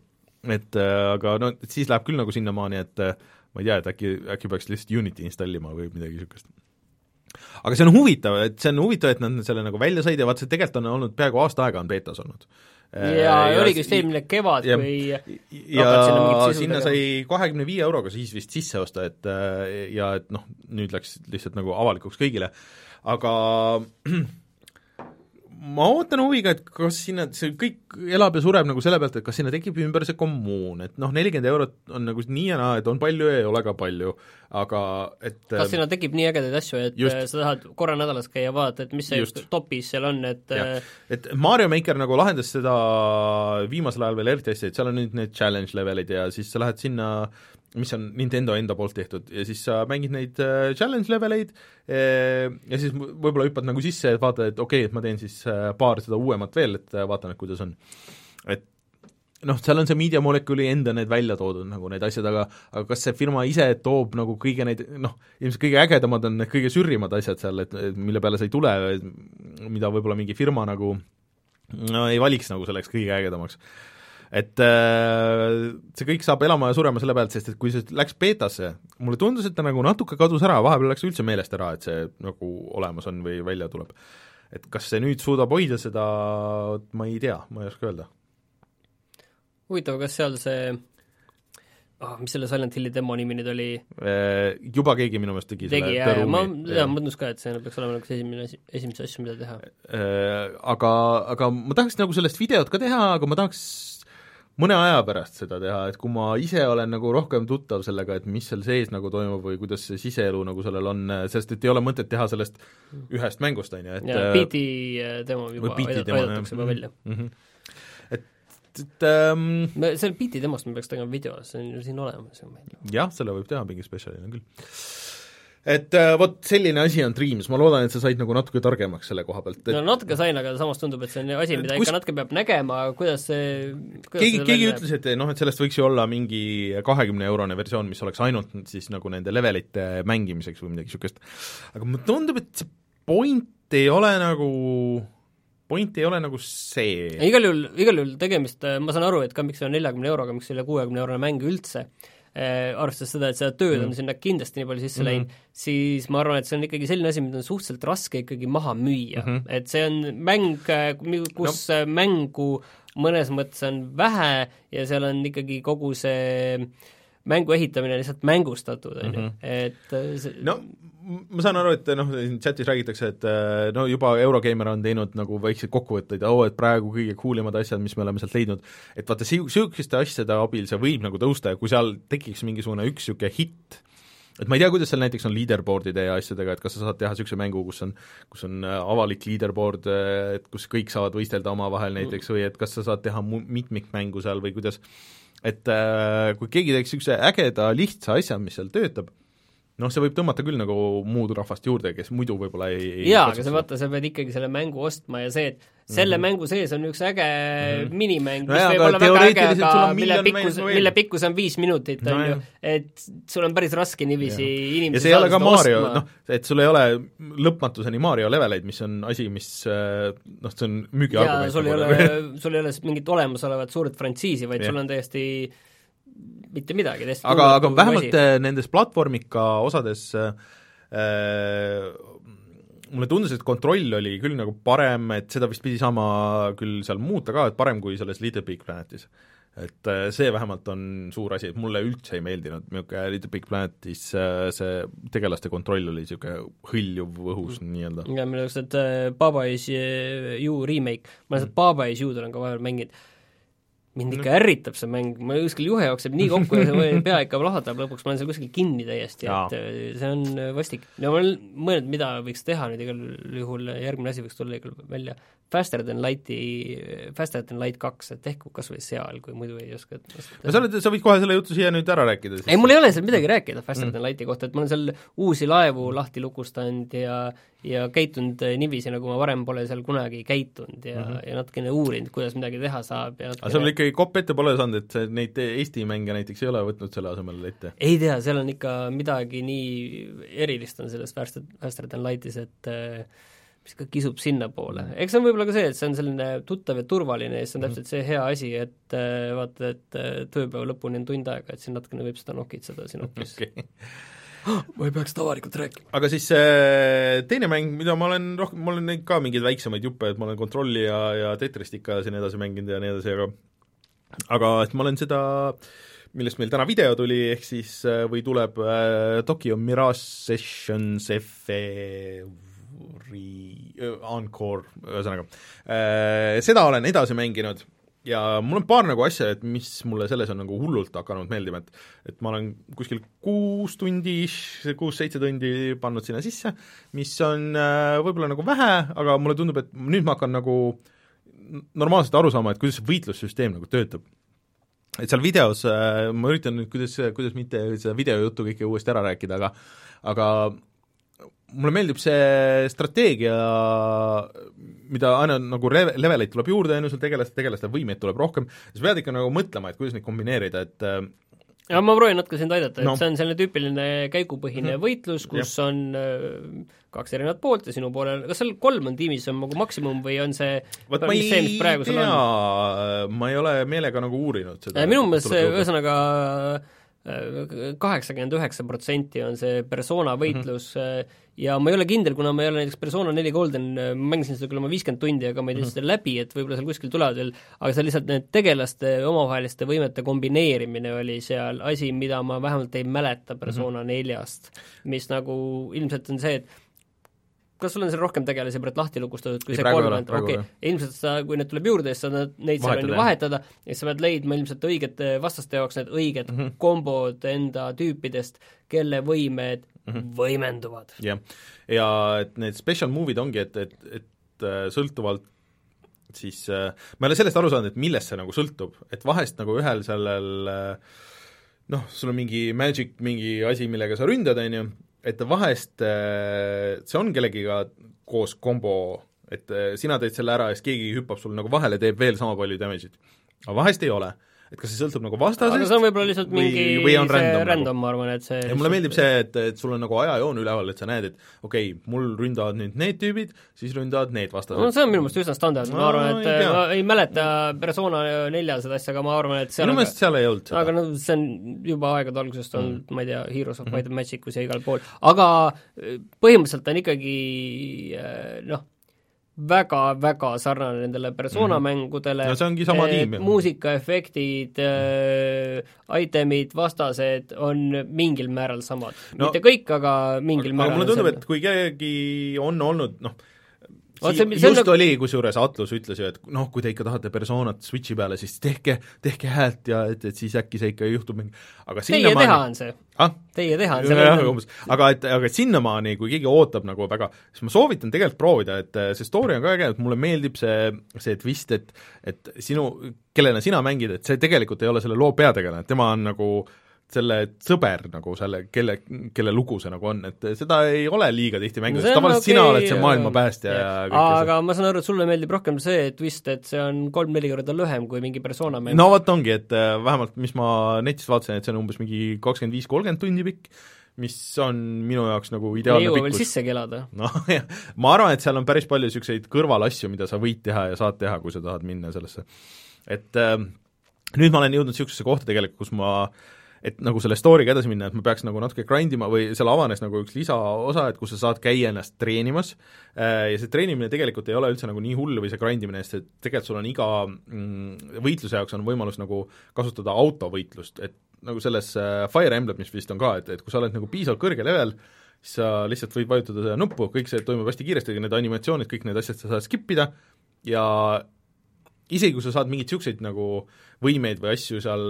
et aga no et siis läheb küll nagu sinnamaani, et ma ei tea, et äkki, äkki peaks lihtsalt Unity installima või midagi niisugust aga see on huvitav, et see on huvitav, et nad selle nagu välja said ja vaata, see tegelikult on olnud peaaegu aasta aega on beetas olnud. ja, ja oligi vist eelmine kevad, kui ja, ja sinna sai kahekümne viie euroga siis vist sisse osta, et ja et noh, nüüd läks lihtsalt nagu avalikuks kõigile, aga ma ootan huviga, et kas sinna, see kõik elab ja sureb nagu selle pealt, et kas sinna tekib ümber see kommuun, et noh, nelikümmend eurot on nagu nii ja naa, et on palju ja ei ole ka palju, aga et kas sinna tekib nii ägedaid asju, et just, sa tahad korra nädalas käia vaadata, et mis see just. topis seal on, et ja. et Mario Maker nagu lahendas seda viimasel ajal veel hästi, et seal on nüüd need challenge levelid ja siis sa lähed sinna mis on Nintendo enda poolt tehtud ja siis sa mängid neid äh, challenge leveleid äh, ja siis võib-olla hüppad nagu sisse, et vaatad, et okei okay,, et ma teen siis äh, paar seda uuemat veel, et vaatan, et kuidas on. et noh, seal on see Media Molecule'i enda need välja toodud nagu need asjad, aga aga kas see firma ise toob nagu kõige neid noh, ilmselt kõige ägedamad on need kõige sürrimad asjad seal, et mille peale sa ei tule, mida võib-olla mingi firma nagu no ei valiks nagu selleks kõige ägedamaks et äh, see kõik saab elama ja surema selle pealt, sest et kui see läks beetasse, mulle tundus, et ta nagu natuke kadus ära, vahepeal läks üldse meelest ära, et see nagu olemas on või välja tuleb. et kas see nüüd suudab hoida seda, ma ei tea, ma ei oska öelda. huvitav, kas seal see oh, mis selle Silent Hilli demo nimi nüüd oli? Äh, juba keegi minu meelest tegi tegi, jaa, jaa, ma, jaa, ma mõtlesin ka, et see peaks olema nagu see esimene asi, esimesi asju, mida teha. Äh, aga, aga ma tahaks nagu sellest videot ka teha, aga ma tahaks mõne aja pärast seda teha, et kui ma ise olen nagu rohkem tuttav sellega, et mis seal sees nagu toimub või kuidas see siseelu nagu sellel on, sest et ei ole mõtet teha sellest ühest mängust, on ju, et jaa, PT demo juba aidatakse juba välja mm. -hmm. et et ähm, me, selle biiti demost me peaks tegema video, see on ju siin olemas ju jah, selle võib teha mingi spetsialina küll et äh, vot selline asi on Dreams, ma loodan, et sa said nagu natuke targemaks selle koha pealt et.... no natuke sain, aga samas tundub, et see on asi, mida kus... ikka natuke peab nägema, kuidas see kuidas keegi, keegi ütles, et noh, et sellest võiks ju olla mingi kahekümne eurone versioon, mis oleks ainult siis nagu nende levelite mängimiseks või midagi niisugust. aga mulle tundub, et see point ei ole nagu point ei ole nagu see. igal juhul, igal juhul tegemist, ma saan aru, et ka miks see on neljakümne euroga, miks ei ole kuuekümne eurone mäng üldse, arvestades seda, et seda tööd mm. on sinna kindlasti nii palju sisse mm läinud, siis ma arvan, et see on ikkagi selline asi, mida on suhteliselt raske ikkagi maha müüa mm, -hmm. et see on mäng, äh, kus no. mängu mõnes mõttes on vähe ja seal on ikkagi kogu see mängu ehitamine lihtsalt mängustatud, on ju, mhm. et äh, see no ma saan aru, et noh, siin chatis räägitakse, et äh, no juba Eurogeimer on teinud nagu väikseid kokkuvõtteid, oo, et praegu kõige cool imad asjad, mis me oleme sealt leidnud, et vaata, niisuguste asjade abil see võib nagu tõusta ja kui seal tekiks mingisugune üks niisugune hitt, et ma ei tea, kuidas seal näiteks on leaderboard'ide ja asjadega, et kas sa saad teha niisuguse mängu, kus on, kus on äh, avalik leaderboard, äh, et kus kõik saavad võistelda omavahel näiteks või et kas sa saad teha mitmikmängu seal või kuidas, et äh, kui keegi teeks niisuguse ägeda lihtsa asja, mis seal töötab, noh, see võib tõmmata küll nagu muud rahvast juurde, kes muidu võib-olla ei, ei jaa, aga sa vaata, sa pead ikkagi selle mängu ostma ja see, et selle mm -hmm. mängu sees on üks äge mm -hmm. minimäng, mis no võib olla väga äge, aga mille pikkus, mille pikkus on viis minutit, on no, ju, et sul on päris raske niiviisi inimesi ja see ei ole ka Mario, noh, et sul ei ole lõpmatuseni Mario leveleid, mis on asi, mis noh, see on müügiargument. sul ei ole, sul ei ole mingit olemasolevat suurt frantsiisi, vaid ja. sul on täiesti mitte midagi, täiesti aga, aga vähemalt asi. Äh, nendes platvormika osades äh, mulle tundus, et kontroll oli küll nagu parem, et seda vist pidi saama küll seal muuta ka, et parem kui selles Little Big Planetis. et äh, see vähemalt on suur asi, et mulle üldse ei meeldinud niisugune Little Big Planetis äh, see tegelaste kontroll oli niisugune hõljuv õhus mm. nii-öelda. ja minu arust, et Baba is you remake, ma seda mm. Baba is you'd olen ka vahepeal mänginud, mind ikka ärritab see mäng, ma kuskil juhe jookseb nii kokku ja see pea ikka plahvatab lõpuks, ma olen seal kuskil kinni täiesti, et äh, see on äh, vastik. ja ma olen mõelnud, mida võiks teha nüüd igal juhul, järgmine asi võiks tulla igal välja, Faster than Lighti, Faster than Light kaks, et tehku kas või seal, kui muidu ei oska no sa oled, sa võid kohe selle jutu siia nüüd ära rääkida siis. ei, mul ei ole seal midagi rääkida Faster mm. than Lighti kohta, et ma olen seal uusi laevu lahti lukustanud ja ja käitunud niiviisi, nagu ma varem pole seal kunagi käitunud ja mm, -hmm. ja natukene uurinud, kuidas midagi teha saab ja aga sul ikkagi kopp ette pole saanud, et neid Eesti mänge näiteks ei ole võtnud selle asemel ette? ei tea, seal on ikka midagi nii erilist on selles Faster, Faster than Lightis, et äh, mis ka kisub sinnapoole. eks see on võib-olla ka see, et see on selline tuttav ja turvaline ja see on mhm. täpselt see hea asi, et äh, vaata, et äh, tööpäeva lõpuni on tund aega, et siin natukene võib seda nokitseda siin hoopis okay. ma ei peaks avalikult rääkima. aga siis teine mäng, mida ma olen rohkem, ma olen neid ka mingeid väiksemaid juppe, et ma olen Controlli ja, ja Tetrist ikka siin edasi mänginud ja nii edasi, aga aga et ma olen seda millest meil täna video tuli, ehk siis või tuleb äh, Tokyo Mirage Sessions FE re-, encore, ühesõnaga, äh, seda olen edasi mänginud ja mul on paar nagu asja, et mis mulle selles on nagu hullult hakanud meeldima, et et ma olen kuskil kuus tundi, kuus-seitse tundi pannud sinna sisse, mis on äh, võib-olla nagu vähe, aga mulle tundub, et nüüd ma hakkan nagu normaalselt aru saama, et kuidas see võitlussüsteem nagu töötab. et seal videos äh, ma üritan nüüd, kuidas, kuidas mitte seda videojuttu kõike uuesti ära rääkida, aga aga mulle meeldib see strateegia, mida aina nagu re-, leveleid tuleb juurde, on ju, sul tegelaste, tegelaste võimeid tuleb rohkem, sa pead ikka nagu mõtlema, et kuidas neid kombineerida, et ja ma proovin natuke sind aidata no., et see on selline tüüpiline käigupõhine mm -hmm. võitlus, kus ja. on äh, kaks erinevat poolt ja sinu poolel, kas seal kolm on tiimis, on nagu maksimum või on see vot ma ei see, tea, ma ei ole meelega nagu uurinud seda. Äh, minu meelest see, ühesõnaga kaheksakümmend üheksa protsenti on see persona võitlus mm -hmm. ja ma ei ole kindel, kuna ma ei ole näiteks Persona neli Golden, mängisin seda küll oma viiskümmend tundi, aga ma ei teinud mm -hmm. seda läbi, et võib-olla seal kuskil tulevad veel, aga seal lihtsalt need tegelaste omavaheliste võimete kombineerimine oli seal asi, mida ma vähemalt ei mäleta Persona mhm. neljast mm, -hmm. mis nagu ilmselt on see, et kas sul on seal rohkem tegelasi praegu lahti lukustatud, kui ei, see kolmkümmend, okei okay., ilmselt sa, kui need tuleb juurde, siis sa neid, neid seal on ju vahetada ja sa pead leidma ilmselt õigete vastaste jaoks need õiged mm -hmm. kombod enda tüüpidest, kelle võimed mm -hmm. võimenduvad. jah, ja et need special move'id ongi, et, et, et äh, sõltuvalt siis äh, ma ei ole sellest aru saanud, et millest see nagu sõltub, et vahest nagu ühel sellel äh, noh, sul on mingi magic, mingi asi, millega sa ründad, on ju, et vahest äh, see on kellegiga koos kombo, et äh, sina teed selle ära ja siis keegi hüppab sul nagu vahele, teeb veel sama palju damage'it. aga vahest ei ole et kas see sõltub nagu vastasest aga see on võib-olla lihtsalt mingi või, või on see random, random nagu. ma arvan, et see ja mulle meeldib see, et, et sul on nagu ajajoon üleval, et sa näed, et okei okay,, mul ründavad nüüd need tüübid, siis ründavad need vastased. no see on minu meelest üsna standard no,, ma arvan, et ei ma ei mäleta Persona nelja seda asja, aga ma arvan, et seal minu meelest seal ei olnud seda. aga no see on juba aegade algusest olnud mm., ma ei tea, Heroes of Might and Magicus ja igal pool, aga põhimõtteliselt on ikkagi noh, väga-väga sarnane nendele persona mm -hmm. mängudele no see ongi sama tiim, muusikaefektid äh,, itemid, vastased on mingil määral samad no,. mitte kõik, aga mingil aga, määral aga mulle tundub, et kui kellelgi on olnud noh, Vaat see, just nagu- oli, kusjuures Atlus ütles ju, et noh, kui te ikka tahate personat Switchi peale, siis tehke, tehke häält ja et, et siis äkki see ikka juhtub mingi aga teie sinnamaani teha on see, ah? teie teha on see jah, umbes, aga et, aga et sinnamaani, kui keegi ootab nagu väga, siis ma soovitan tegelikult proovida, et äh, see story on ka äge, et mulle meeldib see, see twist, et et sinu, kellena sina mängid, et see tegelikult ei ole selle loo peategelane, tema on nagu selle sõber nagu selle, kelle, kelle lugu see nagu on, et seda ei ole liiga tihti mängides see no, tavaliselt okay, sina oled see maailma päästja ja see aga ma saan aru, et sulle meeldib rohkem see twist, et see on kolm-neli korda lühem kui mingi persona mäng no vot ongi, et äh, vähemalt mis ma netist vaatasin, et see on umbes mingi kakskümmend viis, kolmkümmend tundi pikk, mis on minu jaoks nagu ei ideaalne jõua veel pikkus. sissegi elada. noh ma arvan, et seal on päris palju niisuguseid kõrvalasju, mida sa võid teha ja saad teha, kui sa tahad minna sellesse. et äh, nüüd ma olen jõudnud niisugusesse kohta tegelikult, kus ma et nagu selle story'ga edasi minna, et ma peaks nagu natuke grind ima või seal avanes nagu üks lisaosa, et kus sa saad käia ennast treenimas. Äh, ja see treenimine tegelikult ei ole üldse nagu nii hull või see grind imine, sest et tegelikult sul on iga mm, võitluse jaoks on võimalus nagu kasutada autovõitlust, et nagu selles äh, Fire Emblemis vist on ka, et, et kui sa oled nagu piisavalt kõrge level, siis sa lihtsalt võid vajutada seda nuppu, kõik see toimub hästi kiiresti, need animatsioonid, kõik need asjad sa saad skip ida ja isegi kui sa saad mingeid niisuguseid nagu võimeid või asju seal,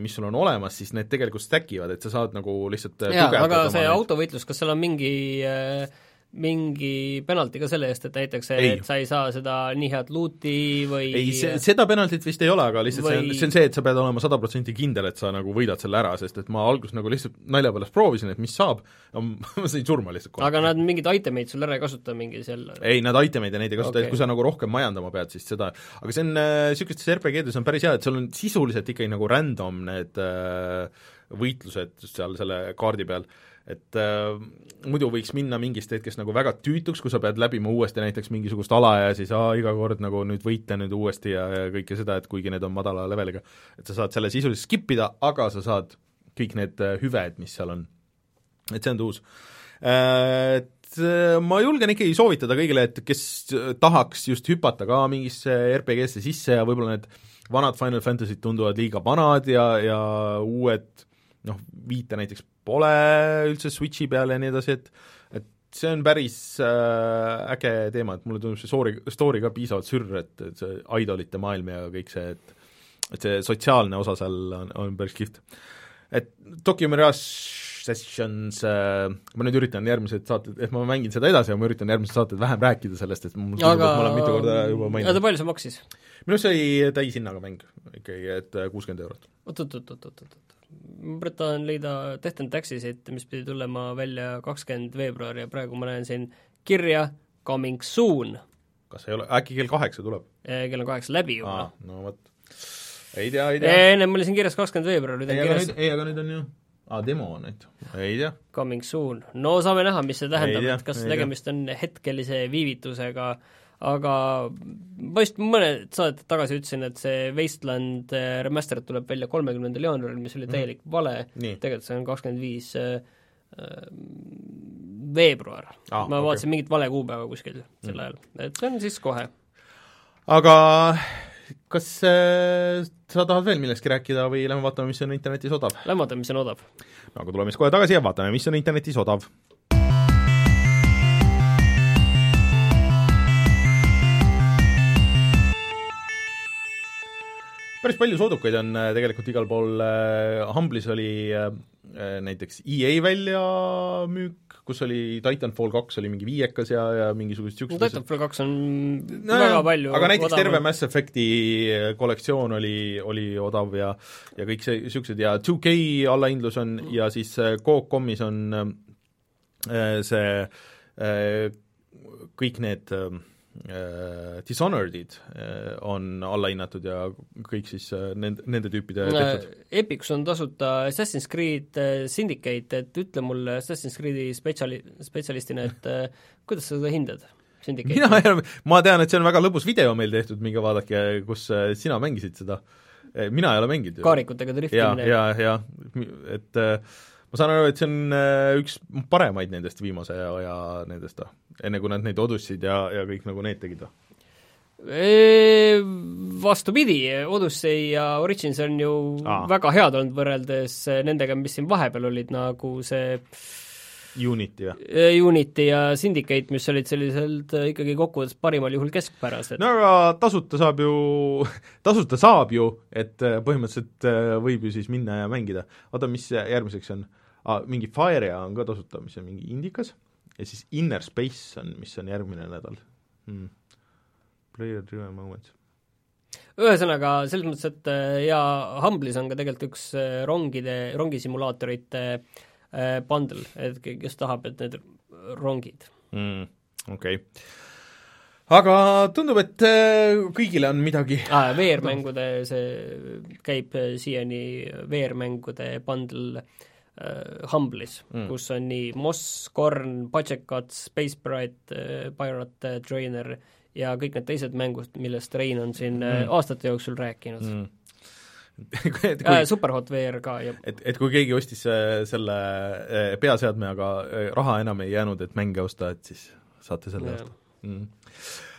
mis sul on olemas, siis need tegelikult stack ivad, et sa saad nagu lihtsalt jaa, aga see neid- autovõitlus, kas seal on mingi äh, mingi penalti ka selle eest, et näiteks et sa ei saa seda nii head luuti või ei, see, seda penaltit vist ei ole, aga lihtsalt või... see on, see on see, et sa pead olema sada protsenti kindel, et sa nagu võidad selle ära, sest et ma alguses nagu lihtsalt nalja pärast proovisin, et mis saab, ma sain surma lihtsalt kohe. aga nad mingeid itemeid sul ära ei kasuta mingi seal ei, nad itemeid ja neid ei kasuta okay., et kui sa nagu rohkem majandama pead, siis seda, aga see on niisugustes äh, RPG-des on päris hea, et sul on sisuliselt ikkagi nagu random need äh, võitlused seal selle kaardi peal, et äh, muidu võiks minna mingist hetkest nagu väga tüütuks, kui sa pead läbima uuesti näiteks mingisugust ala ja siis aa, iga kord nagu nüüd võita nüüd uuesti ja, ja kõike seda, et kuigi need on madala leveliga, et sa saad selle sisuliselt skip ida, aga sa saad kõik need äh, hüved, mis seal on. et see on tuus Äh, et äh, ma julgen ikkagi soovitada kõigile, et kes tahaks just hüpata ka mingisse RPG-sse sisse ja võib-olla need vanad Final Fantasy'd tunduvad liiga vanad ja, ja uued noh, viite näiteks pole üldse Switchi peal ja nii edasi, et et see on päris äh, äge teema, et mulle tundub see story, story ka piisavalt sürr, et, et see idolite maailm ja kõik see, et et see sotsiaalne osa seal on, on päris kihvt. et Tokyo Mirage Sessions äh, ma nüüd üritan järgmised saated, et ma mängin seda edasi ja ma üritan järgmised saated vähem rääkida sellest, et mul tundub, aga et ma olen mitu korda juba oota, maininud. palju see maksis? minu arust see oli täishinnaga mäng ikkagi, et äh, kuuskümmend eurot. oot-oot-oot-oot-oot-oot. ma tahan leida Death and Taxes'it, mis pidi tulema välja kakskümmend veebruar ja praegu ma näen siin kirja coming soon. kas ei ole, äkki kell kaheksa tuleb? kell on kaheksa läbi juba. no vot. ei tea, ei tea. ennem oli siin kirjas kakskümmend veebruar, nüüd on kirjas ei, aga nüüd on ju, aa, demo on nüüd, ei tea. coming soon. no saame näha, mis see tähendab, et kas tegemist on hetkelise viivitusega, aga ma just mõned saated tagasi ütlesin, et see Wasteland äh, Remastered tuleb välja kolmekümnendal jaanuaril, mis oli täielik vale, nii, tegelikult see on kakskümmend viis äh, veebruar Aa, ma okei. vaatasin mingit vale kuupäeva kuskil sel ajal, et see on siis kohe. aga kas äh, sa tahad veel millestki rääkida või lähme vaatame, mis on internetis odav? Lähme vaatame, mis on odav. aga tuleme siis kohe tagasi ja vaatame, mis on internetis odav. päris palju soodukaid on äh, tegelikult igal pool, Humble'is oli äh, näiteks EA väljamüük kus oli Titanfall kaks oli mingi viiekas ja, ja mingisugused no niisugused Titanfall kaks on no, väga palju aga näiteks odavam. terve Mass Effecti kollektsioon oli, oli odav ja ja kõik see, niisugused ja 2K allahindlus on ja siis Coop.com-is on äh, see kõik need äh, Dishonored'id äh, on allahinnatud ja kõik siis äh, nende, nende tüüpide tehtud. Epicus on tasuta Assassin's Creed äh, Syndicate, et ütle mulle Assassin's Creed'i spetsiali-, spetsialistina, et äh, kuidas sa seda hindad? Mina ole, ma tean, et see on väga lõbus video meil tehtud, minge vaadake, kus äh, sina mängisid seda. mina ei ole mänginud ju. kaarikutega ja, driftimine. ja, ja et äh, ma saan aru, et see on äh, üks paremaid nendest viimase aja nendest, enne kui nad neid Odussid ja, ja kõik nagu need tegid või? Vastupidi, Odyssey ja Origins on ju Aa. väga head olnud võrreldes nendega, mis siin vahepeal olid, nagu see Unity või? eh, Unity ja Syndicate, mis olid selliselt eh, ikkagi kokkuvõttes parimal juhul keskpärased. no aga tasuta saab ju, tasuta saab ju, et äh, põhimõtteliselt äh, võib ju siis minna ja mängida. oota, mis järgmiseks on ah,? mingi Firea on ka tasuta, mis on mingi Indikas, ja siis Inner Space on, mis on järgmine nädal hmm.. Player driven moments. ühesõnaga, selles mõttes, et eh, ja Humble'is on ka tegelikult üks eh, rongide, rongisimulaatorite eh, bundle, et ke- kes tahab, et need rongid mm, okei okay. aga tundub, et kõigile on midagi ah, VR-mängude, see käib siiani VR-mängude bundle äh, Humble'is Mm. kus on nii Moss, Korn, Cuts, Space Pirate äh,, Pirate äh, Trainer ja kõik need teised mängud, millest Rein on siin mm. Aastate jooksul rääkinud mm. et Äh, kui, Superhot VR ka ja et, et kui keegi ostis äh, selle äh, peaseadme, aga äh, raha enam ei jäänud, et mänge osta, et siis saate selle Jah. osta mm.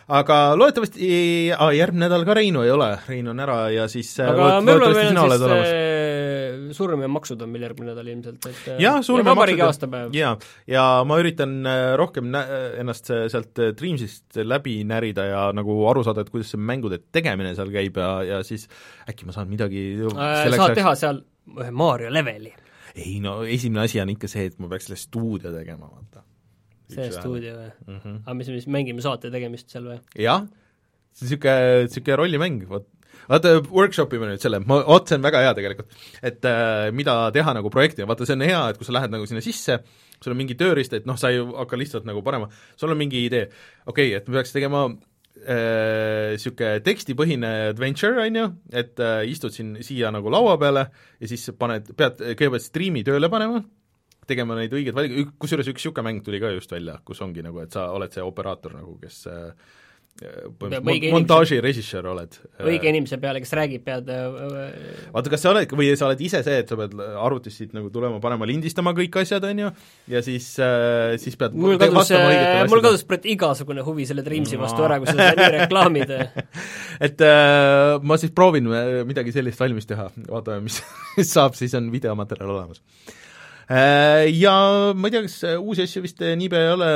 Aga loodetavasti ah, järgmine nädal ka Reinu ei ole, Rein on ära ja siis äh, aga lood- on loodetavasti veel siis äh, Suurim ja maksud on meil järgmine nädal ilmselt, et äh, jah, suurim vabariigi aastapäev. jaa, ja ma üritan rohkem nä-, ennast sealt Dreamsist läbi närida ja nagu aru saada, et kuidas see mängude tegemine seal käib ja, ja siis äkki ma saan midagi Äh, saad teha seal ühe Mario leveli, ei no esimene asi on ikka see, et ma peaks selle stuudio tegema, vaata. See stuudio või? mm. -hmm. aga mis, mis mängime saate tegemist seal või? jah, see on niisugune, niisugune rollimäng, vot vaata, workshop ime nüüd selle, ma, vot see on väga hea tegelikult, et äh, mida teha nagu projektina, vaata see on hea, et kui sa lähed nagu sinna sisse, sul on mingi tööriist, et noh, sa ei hakka lihtsalt nagu panema, sul on mingi idee, okei okay,, et me peaks tegema niisugune tekstipõhine adventure, on ju, et äh, istud siin siia nagu laua peale ja siis paned, pead kõigepealt striimi tööle panema, tegema neid õigeid valikuid, kusjuures üks niisugune mäng tuli ka just välja, kus ongi nagu, et sa oled see operaator nagu, kes äh, montaaži režissöör oled. õige inimese peale, kes räägib, pead äh, vaata, kas sa oled või sa oled ise see, et sa pead arvutist siit nagu tulema, panema lindistama kõik asjad, on ju, ja siis äh, siis pead mul kadus, mul kadus igasugune huvi selle Dreamsi vastu ära, kui sa seda nii reklaamid. et äh, ma siis proovin äh, midagi sellist valmis teha, vaatame, mis saab, siis on videomaterjal olemas äh,. Ja ma ei tea, kas äh, uusi asju vist äh, niipea ei ole,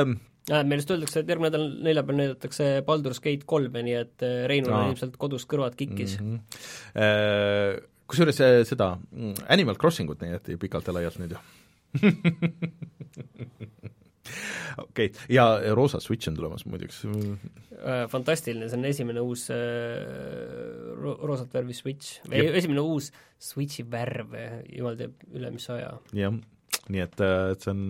meil just öeldakse, et järgmine nädal neljapäeval näidatakse Baldur's Gate kolme, nii et äh, Reinul on ilmselt kodus kõrvad kikkis mm. mm -hmm. kusjuures äh, seda mm, Animal Crossingut näidati pikalt ja laialt nüüd ju okei okay., ja roosa Switch on tulemas muideks, fantastiline, see on esimene uus äh, ro- roosat värvi Switch, esimene uus Switchi värv, jumal teab üle mis aja. jah, nii et, et see on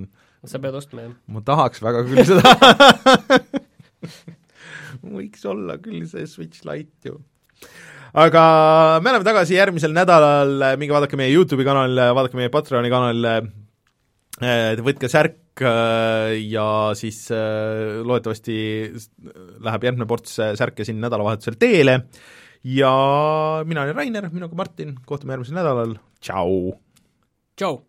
sa pead ostma, jah? ma tahaks väga küll seda võiks olla küll see Switch Lite ju. aga me oleme tagasi järgmisel nädalal, minge vaadake meie YouTube'i kanal, vaadake meie Patreoni kanal, võtke särk ja siis loodetavasti läheb järgmine ports särke siin nädalavahetusel teele ja mina olen Rainer, minuga Martin, kohtume järgmisel nädalal, tšau! tšau!